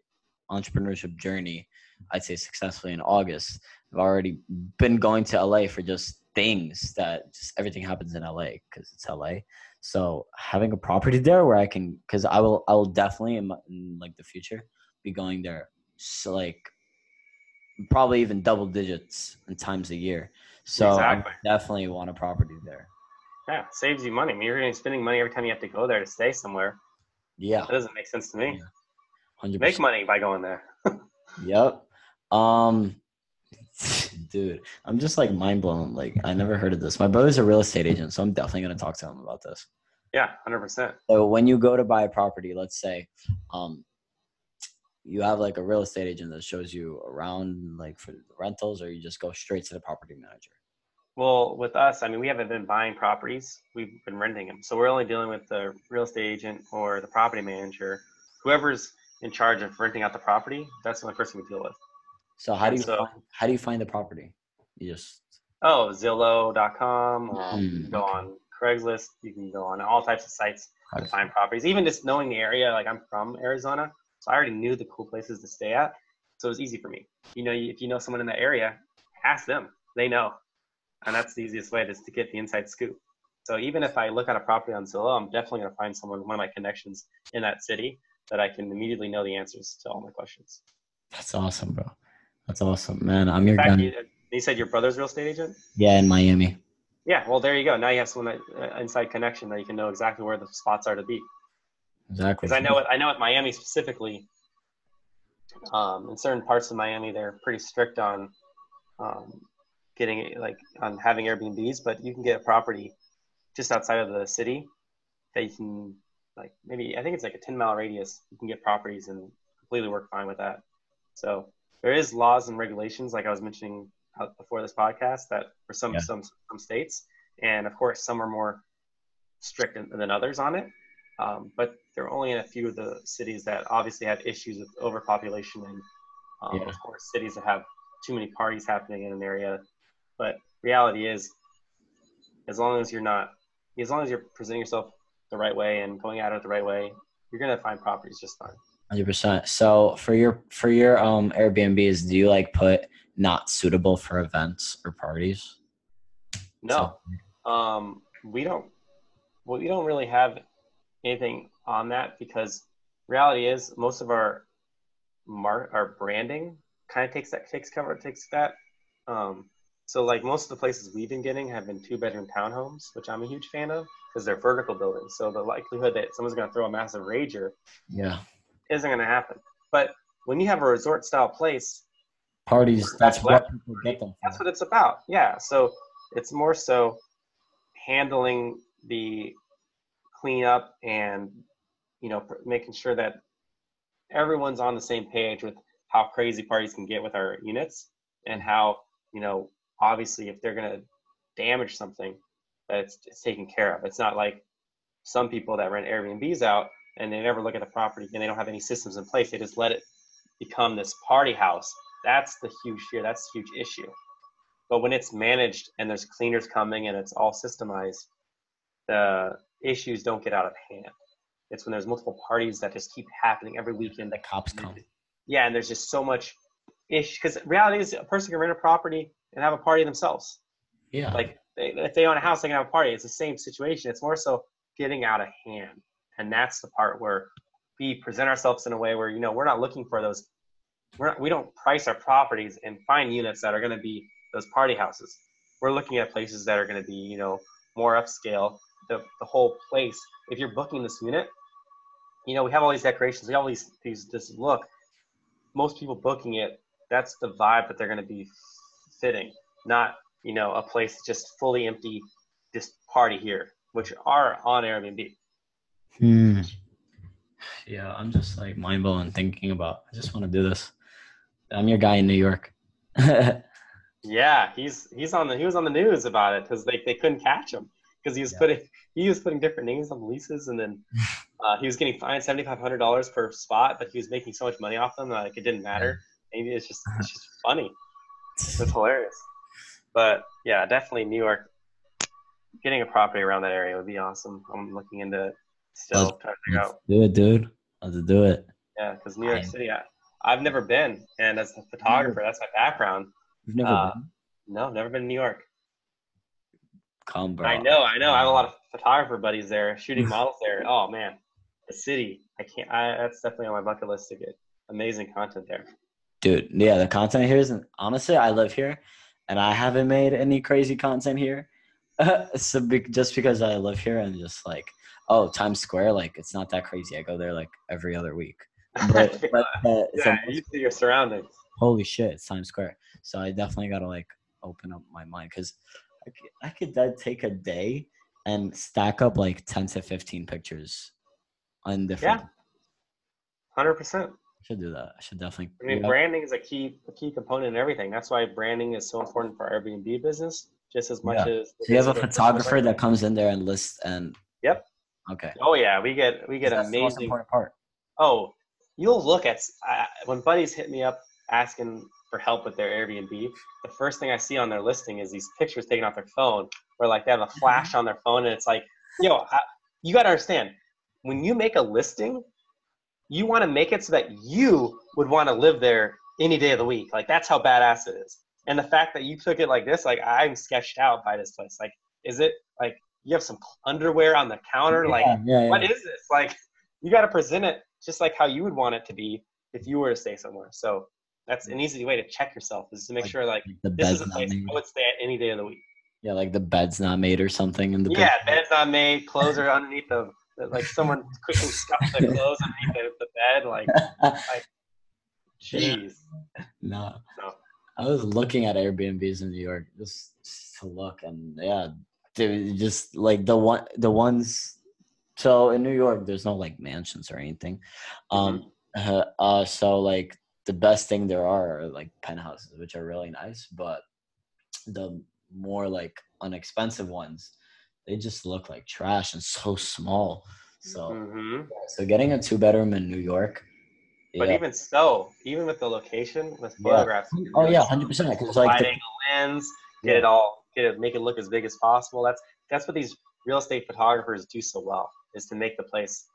entrepreneurship journey, I'd say successfully in August. I've already been going to LA for just things that just everything happens in LA because it's LA. So having a property there where I can, because I will, I will definitely in, my, in, like the future be going there. So like probably even double digits in times a year. So exactly. I definitely want a property there. Yeah, saves you money. I mean, you're going to be spending money every time you have to go there to stay somewhere. Yeah, that doesn't make sense to me. Yeah. 100%. Make money by going there. <laughs> yep. Um, dude, I'm just like mind blown. Like I never heard of this. My brother's a real estate agent, so I'm definitely gonna talk to him about this. Yeah, hundred percent. So when you go to buy a property, let's say, um, you have like a real estate agent that shows you around like for rentals, or you just go straight to the property manager. Well, with us, I mean, we haven't been buying properties; we've been renting them. So we're only dealing with the real estate agent or the property manager, whoever's in charge of renting out the property, that's the only person we deal with. So how do you so, find, how do you find the property? You just oh Zillow.com. Um, mm, go okay. on Craigslist. You can go on all types of sites to find properties. Even just knowing the area, like I'm from Arizona, so I already knew the cool places to stay at. So it was easy for me. You know, if you know someone in the area, ask them. They know, and that's the easiest way to get the inside scoop. So even if I look at a property on Zillow, I'm definitely going to find someone, one of my connections in that city that I can immediately know the answers to all my questions. That's awesome, bro. That's awesome, man. I'm your guy. You, you, said your brother's real estate agent? Yeah, in Miami. Yeah, well, there you go. Now you have some uh, inside connection that you can know exactly where the spots are to be. Exactly. Because I know it. I know at Miami specifically. Um, in certain parts of Miami, they're pretty strict on um, getting like on having Airbnbs, but you can get a property just outside of the city that you can like maybe I think it's like a 10 mile radius. You can get properties and completely work fine with that. So there is laws and regulations, like I was mentioning before this podcast, that for some yeah. some some states, and of course some are more strict than others on it. Um, but they're only in a few of the cities that obviously have issues with overpopulation and um, yeah. of course cities that have too many parties happening in an area. But reality is, as long as you're not, as long as you're presenting yourself the right way and going at it the right way, you're gonna find properties just fine. Hundred percent. So for your for your um Airbnbs, do you like put not suitable for events or parties? No, so. um, we don't. Well, we don't really have anything on that because reality is most of our mar- our branding kind of takes that takes cover takes that. Um, so like most of the places we've been getting have been two bedroom townhomes, which I'm a huge fan of because they're vertical buildings. So the likelihood that someone's going to throw a massive rager, yeah, isn't going to happen. But when you have a resort style place, parties, that's what, people get them. That's what it's about. Yeah. So it's more so handling the cleanup and you know making sure that everyone's on the same page with how crazy parties can get with our units and how you know obviously if they're going to damage something that it's, it's taken care of. It's not like some people that rent Airbnbs out and they never look at the property and they don't have any systems in place. They just let it become this party house. That's the huge fear. That's the huge issue. But when it's managed and there's cleaners coming and it's all systemized, the issues don't get out of hand. It's when there's multiple parties that just keep happening every weekend. The cops come. Yeah, and there's just so much ish because reality is a person can rent a property and have a party themselves. Yeah. Like they, if they own a house, they can have a party. It's the same situation. It's more so getting out of hand, and that's the part where we present ourselves in a way where you know we're not looking for those. We're not, we don't price our properties and find units that are going to be those party houses. We're looking at places that are going to be you know more upscale. The the whole place. If you're booking this unit, you know we have all these decorations. We have all these these this look. Most people booking it, that's the vibe that they're going to be fitting, not you know a place just fully empty, just party here, which are on Airbnb. Hmm. Yeah, I'm just like mind blown thinking about. I just want to do this. I'm your guy in New York. <laughs> Yeah, he's he's on the he was on the news about it because they, they couldn't catch him because he was Yeah. putting he was putting different names on the leases and then <laughs> uh, he was getting fined seventy five hundred dollars per spot, but he was making so much money off them that like it didn't matter. Maybe it's just <laughs> it's just funny. It's hilarious. But yeah, definitely New York. Getting a property around that area would be awesome. I'm looking into it still Let's- trying to figure Let's out. do it, dude. Let's do it. Yeah, because New York Fine. City, I, I've never been, and as a photographer, that's my background. You've never Uh, been? No, never been to New York. Come, bro. I know, I know. I have a lot of <laughs> photographer buddies there, shooting <laughs> models there. Oh man, the city. I can't. I, that's definitely on my bucket list to get amazing content there. dude yeah the content here isn't honestly i live here and i haven't made any crazy content here <laughs> so be, just because i live here and just like oh times square like it's not that crazy i go there like every other week <laughs> but, but uh, <laughs> yeah, you see your surroundings. holy shit it's times square so i definitely gotta like open up my mind because I could, I could take a day and stack up like 10 to 15 pictures on different Yeah. Hundred percent. Should do that i should definitely I mean, branding is a key, a key component in everything. That's why branding is so important for Airbnb business, just as much Yeah. as. so you have a photographer that comes in there and lists and Yep. Okay Oh yeah, we get we get That's the most amazing. important part. Oh, you'll look at uh, when buddies hit me up asking for help with their Airbnb. The first thing I see on their listing is these pictures taken off their phone, where like they have a flash on their phone, and it's like, yo, I, you got to understand, when you make a listing, you want to make it so that you would want to live there any day of the week. Like that's how badass it is. And the fact that you took it like this, like I'm sketched out by this place. Like, is it like you have some underwear on the counter? Like, yeah, yeah, yeah. what is this? Like, you got to present it just like how you would want it to be if you were to stay somewhere. So that's an easy way to check yourself is to make Like, sure like the this is a not place made. I would stay at any day of the week. Yeah, like the bed's not made or something in the Yeah, picture. bed's not made, clothes are underneath the like someone <laughs> quickly stuffed the clothes underneath the, the bed. Like, <laughs> jeez. no. No. I was looking at Airbnbs in New York just to look, and yeah, dude, just like the one, the ones. So in New York, there's no like mansions or anything. Um, uh, uh, so like the best thing there are are like penthouses, which are really nice, but the more like unexpensive ones, they just look like trash and so small. So hmm so getting a two bedroom in New York. But yeah. even so, even with the location, with Yeah. photographs, Oh yeah, hundred percent. Because like the, lens, get Yeah. it all, it, make it look as big as possible. That's that's what these real estate photographers do so well, is to make the place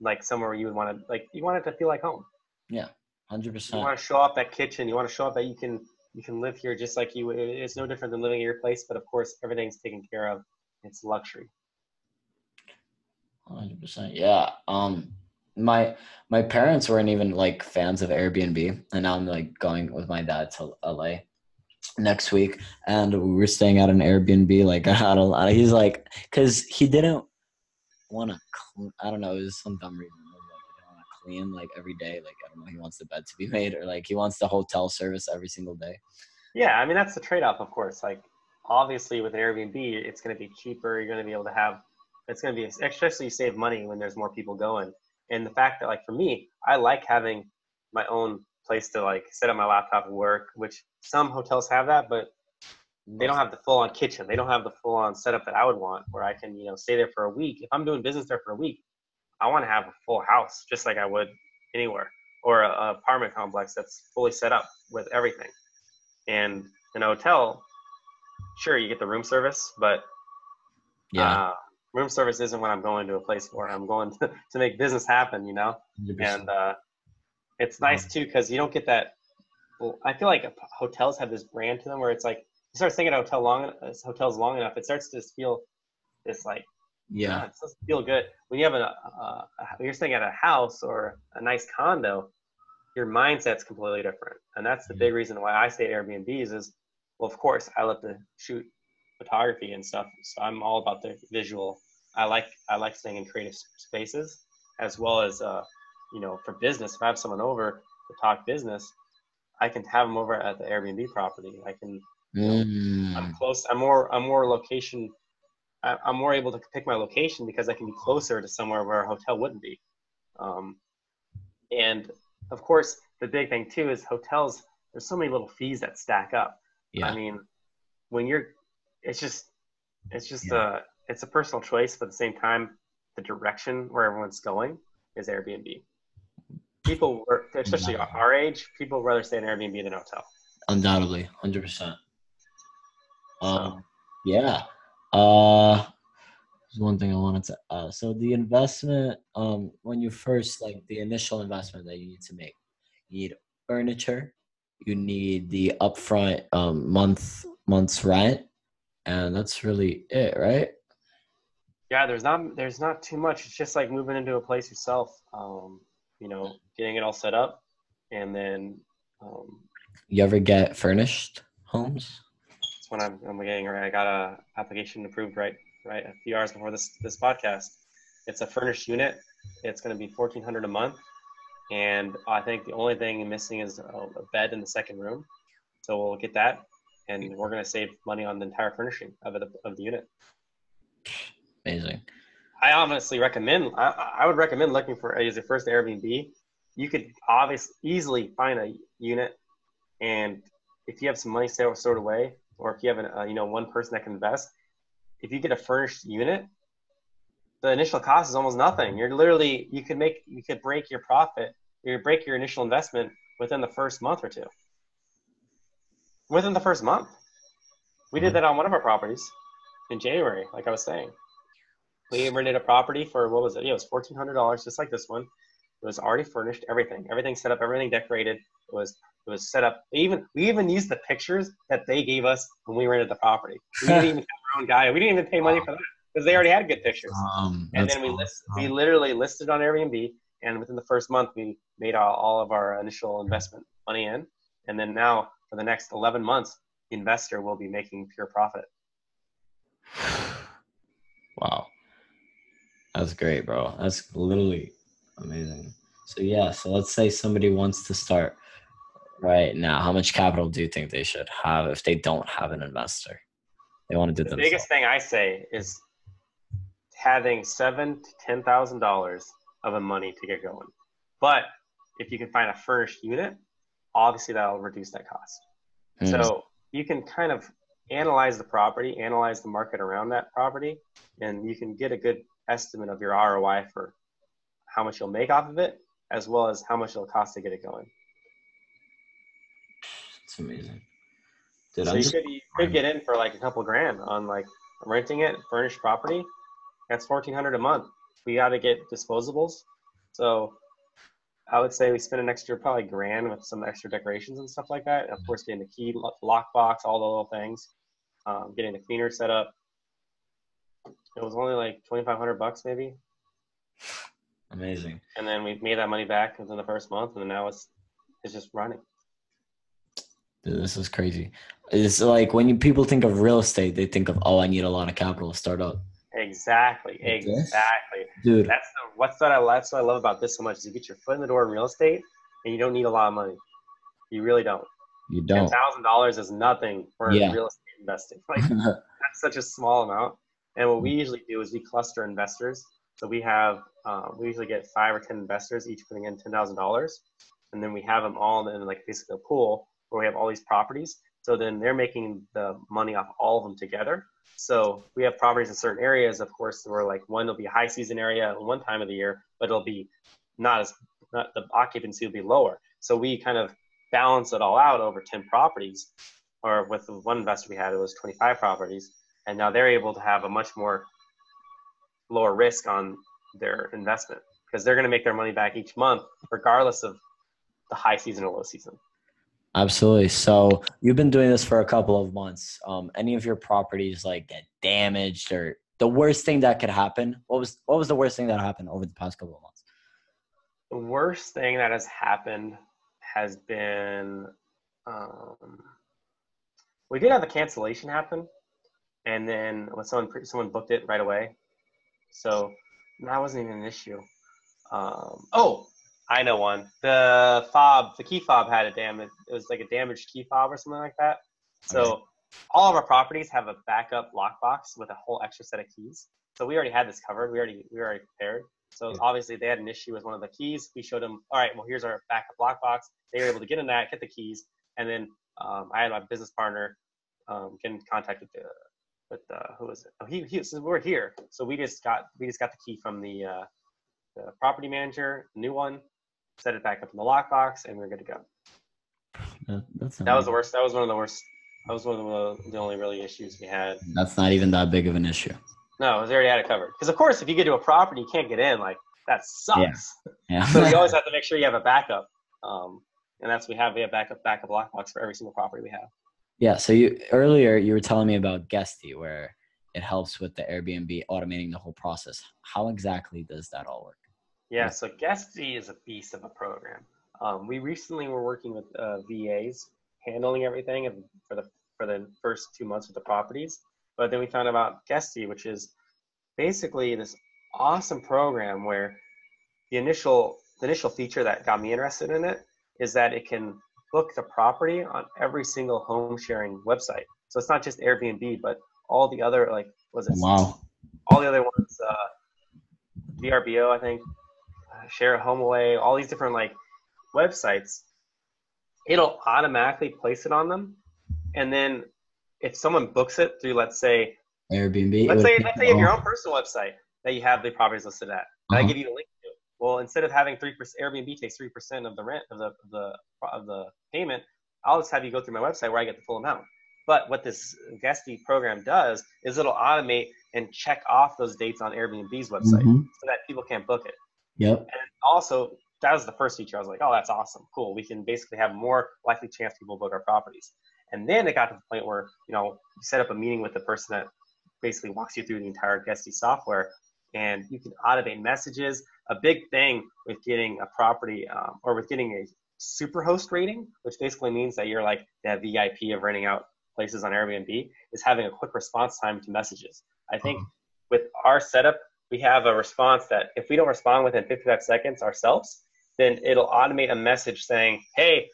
like somewhere you would want to, like you want it to feel like home. Yeah, hundred percent. You want to show off that kitchen. You want to show off that you can you can live here just like you. It's no different than living at your place, but of course everything's taken care of. It's luxury. Hundred percent. Yeah. Um, my my parents weren't even like fans of Airbnb, and now I'm like going with my dad to LA next week, and we were staying at an Airbnb. Like <laughs> I don't, know, he's like, because he didn't want to. I don't know. It was some dumb reason. Like didn't want to clean like every day. Like I don't know. He wants the bed to be <laughs> made, or like he wants the hotel service every single day. Yeah, I mean that's the trade-off, of course. Like obviously with an Airbnb, it's going to be cheaper. You're going to be able to have. It's going to be especially you save money when there's more people going. And the fact that like for me, I like having my own place to like set up my laptop and work, which some hotels have that, but they don't have the full on kitchen. They don't have the full on setup that I would want where I can, you know, stay there for a week. If I'm doing business there for a week, I want to have a full house just like I would anywhere or a, a apartment complex that's fully set up with everything. And in a hotel, sure, you get the room service, but Yeah. uh, room service isn't what I'm going to a place for. I'm going <laughs> to, to make business happen, you know? 100%. And uh, it's nice too because you don't get that well, I feel like hotels have this brand to them where it's like you start staying thinking hotel long hotels long enough, it starts to just feel this like yeah, it doesn't feel good when you have a, a, a you're staying at a house or a nice condo. Your mindset's completely different, and that's the big reason why I stay at Airbnbs. Is well, of course, I love to shoot photography and stuff, so I'm all about the visual. I like I like staying in creative spaces as well as uh, you know for business. If I have someone over to talk business, I can have them over at the Airbnb property. I can. Mm. I'm close. I'm more. I'm more location. I, I'm more able to pick my location because I can be closer to somewhere where a hotel wouldn't be. Um, and of course, the big thing too is hotels. There's so many little fees that stack up. Yeah. I mean, when you're, it's just, it's just Yeah. a, it's a personal choice, but at the same time, the direction where everyone's going is Airbnb. People, were, especially our age, people rather stay in Airbnb than a hotel. undoubtedly, hundred percent. Um, yeah. Uh, there's one thing I wanted to. Uh, so the investment, um, when you first like the initial investment that you need to make, you need furniture, you need the upfront um month month's rent, and that's really it, right? Yeah, there's not there's not too much. It's just like moving into a place yourself. Um, you know, getting it all set up, and then um, You ever get furnished homes? that's when I'm, I'm getting right. I got a application approved right right a few hours before this this podcast. It's a furnished unit. It's going to be fourteen hundred a month, and I think the only thing missing is a, a bed in the second room. So we'll get that, and we're going to save money on the entire furnishing of it of the unit. Amazing. I honestly recommend. I, I would recommend looking for as your first Airbnb. You could obviously easily find a unit, and if you have some money stored away, or if you have an, uh, you know one person that can invest, if you get a furnished unit, the initial cost is almost nothing. You're literally you could make you could break your profit, you break your initial investment within the first month or two. Within the first month, we did that on one of our properties in January, like I was saying. We rented a property for what was it? Yeah, it was fourteen hundred dollars, just like this one. It was already furnished, everything, everything set up, everything decorated. It was it was set up. We even we even used the pictures that they gave us when we rented the property. We didn't even have our own guy. We didn't even pay money for that because they already had good pictures. Um, and then we awesome. list, we literally listed on Airbnb, and within the first month we made all, all of our initial investment money in, and then now for the next eleven months, the investor will be making pure profit. <sighs> Wow. That's great, bro. That's literally amazing. So yeah, so let's say somebody wants to start right now. How much capital do you think they should have if they don't have an investor? They want to do The themselves. biggest thing I say is having seven to ten thousand dollars of a money to get going. But if you can find a furnished unit, obviously that'll reduce that cost. Hmm. So you can kind of analyze the property, analyze the market around that property, and you can get a good estimate of your ROI for how much you'll make off of it, as well as how much it'll cost to get it going. It's amazing. Dude, so I'm you could you could get in for like a couple grand on like renting it, furnished property. That's fourteen hundred a month. We got to get disposables, so I would say we spend an extra probably grand with some extra decorations and stuff like that. And of course, getting the key lo- lockbox, all the little things, um, getting the cleaner set up. It was only like twenty five hundred bucks maybe, amazing. and then we made that money back within the first month, and then now it's it's just running. Dude, this is crazy. It's like when you, people think of real estate, they think of, oh, I need a lot of capital to start up. Exactly, Like this? exactly. Dude, That's the, what's what I that's what I love about this so much is you get your foot in the door in real estate and you don't need a lot of money. You really don't. you don't. thousand dollars is nothing for Yeah. real estate investing. <laughs> Like that's such a small amount. And what we usually do is we cluster investors. So we have uh, we usually get five or ten investors each putting in ten thousand dollars, and then we have them all in like basically a pool where we have all these properties. So then they're making the money off all of them together. So we have properties in certain areas, of course, where like one will be a high season area one time of the year, but it'll be not as not the occupancy will be lower. So we kind of balance it all out over ten properties, or with the one investor we had, it was twenty five properties, and now they're able to have a much more lower risk on their investment because they're going to make their money back each month, regardless of the high season or low season. Absolutely. So you've been doing this for a couple of months. Um, any of your properties like get damaged or the worst thing that could happen? What was what was the worst thing that happened over the past couple of months? The worst thing that has happened has been um, we did have a cancellation happen, and then when someone someone booked it right away, so that wasn't even an issue. Um, oh, I know one. The fob, the key fob had a damage. It was like a damaged key fob or something like that. So okay. all of our properties have a backup lockbox with a whole extra set of keys. So we already had this covered. We already we already prepared. So yeah. obviously they had an issue with one of the keys. We showed them, all right, well here's our backup lockbox. They were able to get in that, get the keys, and then um, I had my business partner um, get in contact with the with uh, who was it? Oh, he, he so we're here. So we just got we just got the key from the uh, the property manager, new one, set it back up in the lockbox, and we are good to go. That, that was the worst. That was one of the worst. That was one of the, the only really issues we had. That's not even that big of an issue. No, it was already had it covered. Because of course, if you get to a property, you can't get in. Like that sucks. Yeah. yeah. so you always have to make sure you have a backup. Um, and that's we have we have backup backup lockbox for every single property we have. Yeah. So you earlier you were telling me about Guesty, where it helps with the Airbnb automating the whole process. How exactly does that all work? Yeah. So Guesty is a beast of a program. Um, we recently were working with uh, VAs handling everything for the for the first two months of the properties, but then we found about Guesty, which is basically this awesome program where the initial the initial feature that got me interested in it is that it can book the property on every single home sharing website. So it's not just Airbnb, but all the other like was it? Wow. All the other ones, uh, VRBO, I think, uh, Share a Home Away, all these different like websites. It'll automatically place it on them, and then if someone books it through, let's say Airbnb, let's say let's say you have your own personal website that you have the properties listed at, uh-huh. I give you the link well, instead of having three percent, Airbnb takes three percent of the rent of the of the of the payment. I'll just have you go through my website where I get the full amount. But what this Guesty program does is it'll automate and check off those dates on Airbnb's website mm-hmm. so that people can't book it. Yep. And also, that was the first feature. I was like, oh, that's awesome, cool. We can basically have more likely chance people book our properties. And then it got to the point where you know you set up a meeting with the person that basically walks you through the entire Guesty software, and you can automate messages a big thing with getting a property um, or with getting a super host rating, which basically means that you're like the VIP of renting out places on Airbnb, is having a quick response time to messages. I think uh-huh. with our setup, we have a response that if we don't respond within 55 seconds ourselves, then it'll automate a message saying, hey,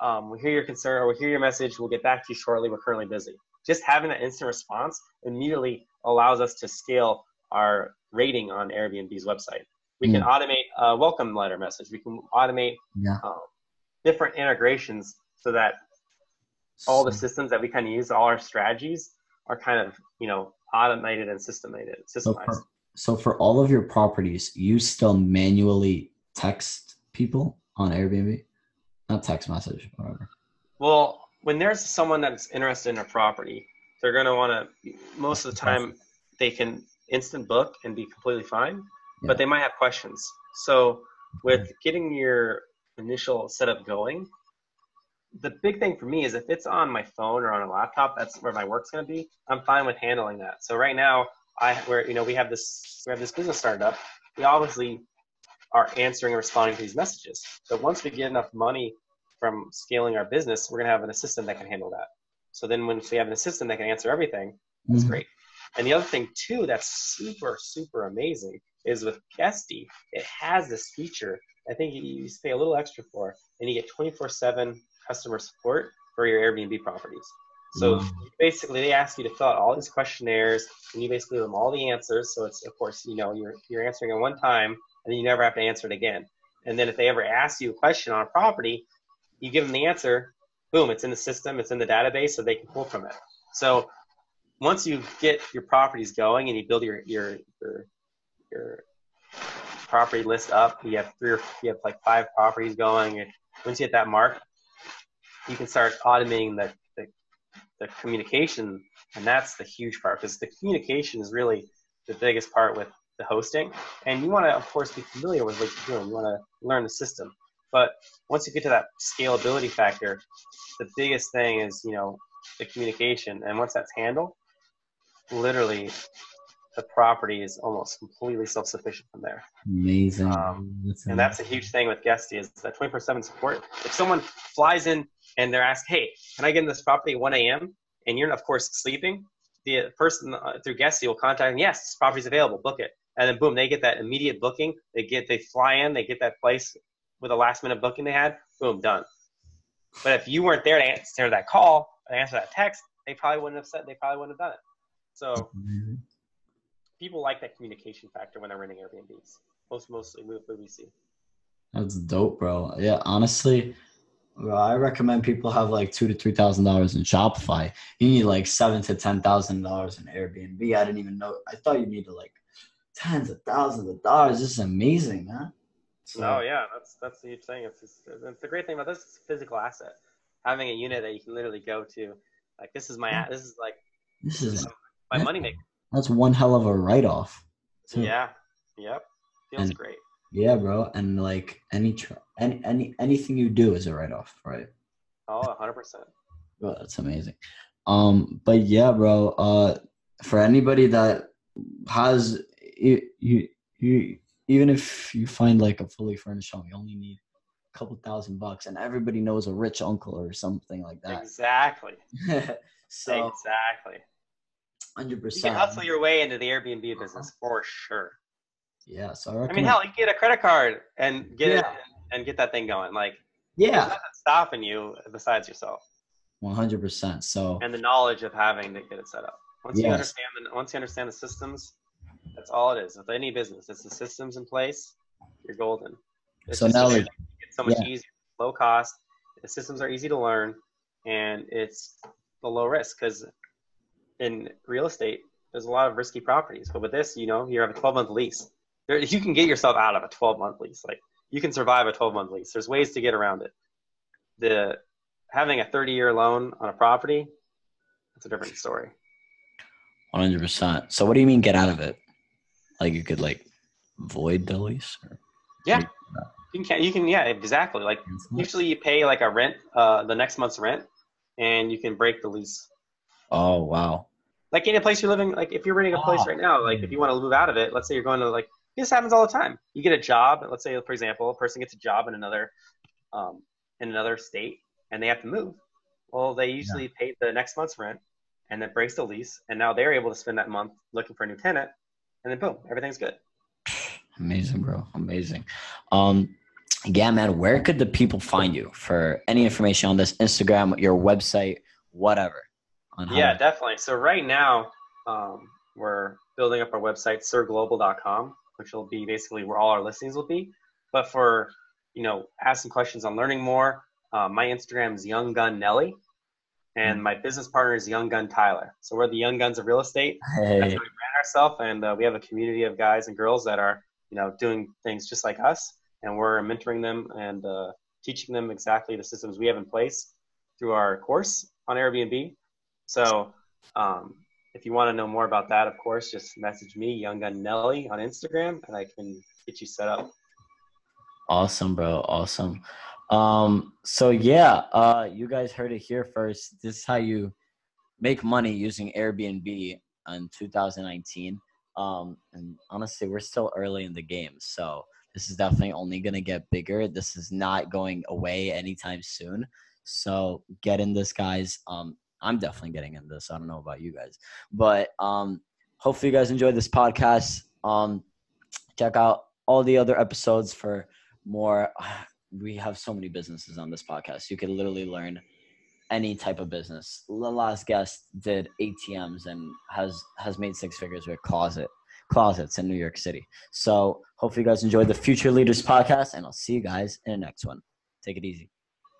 um, we hear your concern or we hear your message. We'll get back to you shortly. We're currently busy. Just having that instant response immediately allows us to scale our rating on Airbnb's website. We mm. can automate a welcome letter message. We can automate yeah. um, different integrations so that all the systems that we kind of use, all our strategies are kind of, you know, automated and systemated, systemized. So for, so for all of your properties, you still manually text people on Airbnb? Not text message, whatever. Well, when there's someone that's interested in a property, they're going to want to, most of the time, they can instant book and be completely fine yeah. but they might have questions. So with getting your initial setup going, the big thing for me is if it's on my phone or on a laptop, that's where my work's going to be. I'm fine with handling that. So right now, I where you know we have this we have this business started up. We obviously are answering and responding to these messages. But once we get enough money from scaling our business, we're going to have an assistant that can handle that. So then when we have an assistant that can answer everything, that's mm-hmm. great. And the other thing too that's super super amazing is with Guesty, it has this feature. I think you pay a little extra for, and you get 24/7 customer support for your Airbnb properties. So wow. basically, they ask you to fill out all these questionnaires, and you basically give them all the answers. So it's of course, you know, you're you're answering it one time, and then you never have to answer it again. And then if they ever ask you a question on a property, you give them the answer. Boom! It's in the system. It's in the database, so they can pull from it. So once you get your properties going and you build your your, your your property list up. You have three or you have like five properties going. And once you hit that mark, you can start automating the, the, the communication, and that's the huge part because the communication is really the biggest part with the hosting. And you want to, of course, be familiar with what you're doing. You want to learn the system. But once you get to that scalability factor, the biggest thing is you know the communication, and once that's handled, literally the property is almost completely self-sufficient from there. Amazing. Um, and that's a huge thing with Guesty is that 24/7 support. If someone flies in and they're asked, "Hey, can I get in this property at 1 a.m.?" and you're of course sleeping, the person uh, through Guesty will contact them. Yes, this property's available. Book it, and then boom, they get that immediate booking. They get they fly in, they get that place with a last minute booking they had. Boom, done. But if you weren't there to answer that call, and answer that text, they probably wouldn't have said. They probably wouldn't have done it. So people like that communication factor when they're renting Airbnbs. Most mostly what we see. That's dope, bro. Yeah, honestly, bro, I recommend people have like two to three thousand dollars in Shopify. You need like seven to ten thousand dollars in Airbnb. I didn't even know. I thought you needed like tens of thousands of dollars. This is amazing, man. So, oh yeah, that's that's the huge thing. It's just, it's the great thing about this is physical asset. Having a unit that you can literally go to, like this is my this is like this is my money maker. That's one hell of a write off. Yeah. Yep. Feels And- great. Yeah, bro. And like any tr- any any anything you do is a write off, right? Oh, 100 percent. Bro, that's amazing. Um, but yeah, bro. Uh, for anybody that has you you, you even if you find like a fully furnished home, you only need a couple thousand bucks, and everybody knows a rich uncle or something like that. Exactly. <laughs> so exactly. Hundred You can percent. hustle your way into the Airbnb uh-huh. business for sure. Yeah. So I, I mean, hell, you get a credit card and get it and get that thing going. Like, yeah, nothing stopping you besides yourself one hundred percent. So and the knowledge of having to get it set up. Once you understand the once you understand the systems, that's all it is with any business. It's the systems in place. You're golden. It's So now, it's so much yeah. easier, low cost. The systems are easy to learn, and it's the low risk because in real estate, there's a lot of risky properties. But with this, you know, you have a 12 month lease. There, you can get yourself out of a 12 month lease. Like you can survive a 12 month lease. There's ways to get around it. The having a 30 year loan on a property, that's a different story. one hundred percent. So what do you mean get out of it? Like you could like void the lease or Yeah. You can, you can, yeah, exactly. Like usually you pay like a rent, uh, the next month's rent, and you can break the lease. Oh wow. Like any place you're living, like if you're renting a place Oh. right now, like if you want to move out of it, let's say you're going to like this happens all the time. You get a job. Let's say, for example, a person gets a job in another, um, in another state, and they have to move. Well, they usually pay the next month's rent, and that breaks the lease, and now they're able to spend that month looking for a new tenant, and then boom, everything's good. Amazing, bro. Amazing. Um, yeah, man. Where could the people find you for any information on this? Instagram, your website, whatever. Yeah, to- definitely. So right now, um, we're building up our website, sirglobal.com, which will be basically where all our listings will be. But for you know, asking questions on learning more, uh, my Instagram is Young Gun Nelly, and my business partner is Young Gun Tyler. So we're the Young Guns of real estate. That's Hey, how we brand ourselves, and uh, we have a community of guys and girls that are you know doing things just like us, and we're mentoring them and uh, teaching them exactly the systems we have in place through our course on Airbnb. So um, if you want to know more about that, of course, just message me, Young Gun Nelly, on Instagram, and I can get you set up. awesome, bro. Awesome. Um, so yeah, uh, you guys heard it here first. This is how you make money using Airbnb in 2019. Um, and honestly, we're still early in the game, so this is definitely only gonna get bigger. This is not going away anytime soon. So get in this, guys. Um, I'm definitely getting into this. I don't know about you guys, but um, hopefully you guys enjoyed this podcast. Um, check out all the other episodes for more. <sighs> We have so many businesses on this podcast. You can literally learn any type of business. The last guest did ATMs and has has made six figures with closet closets in New York City. So hopefully you guys enjoyed the Future Leaders podcast, and I'll see you guys in the next one. Take it easy.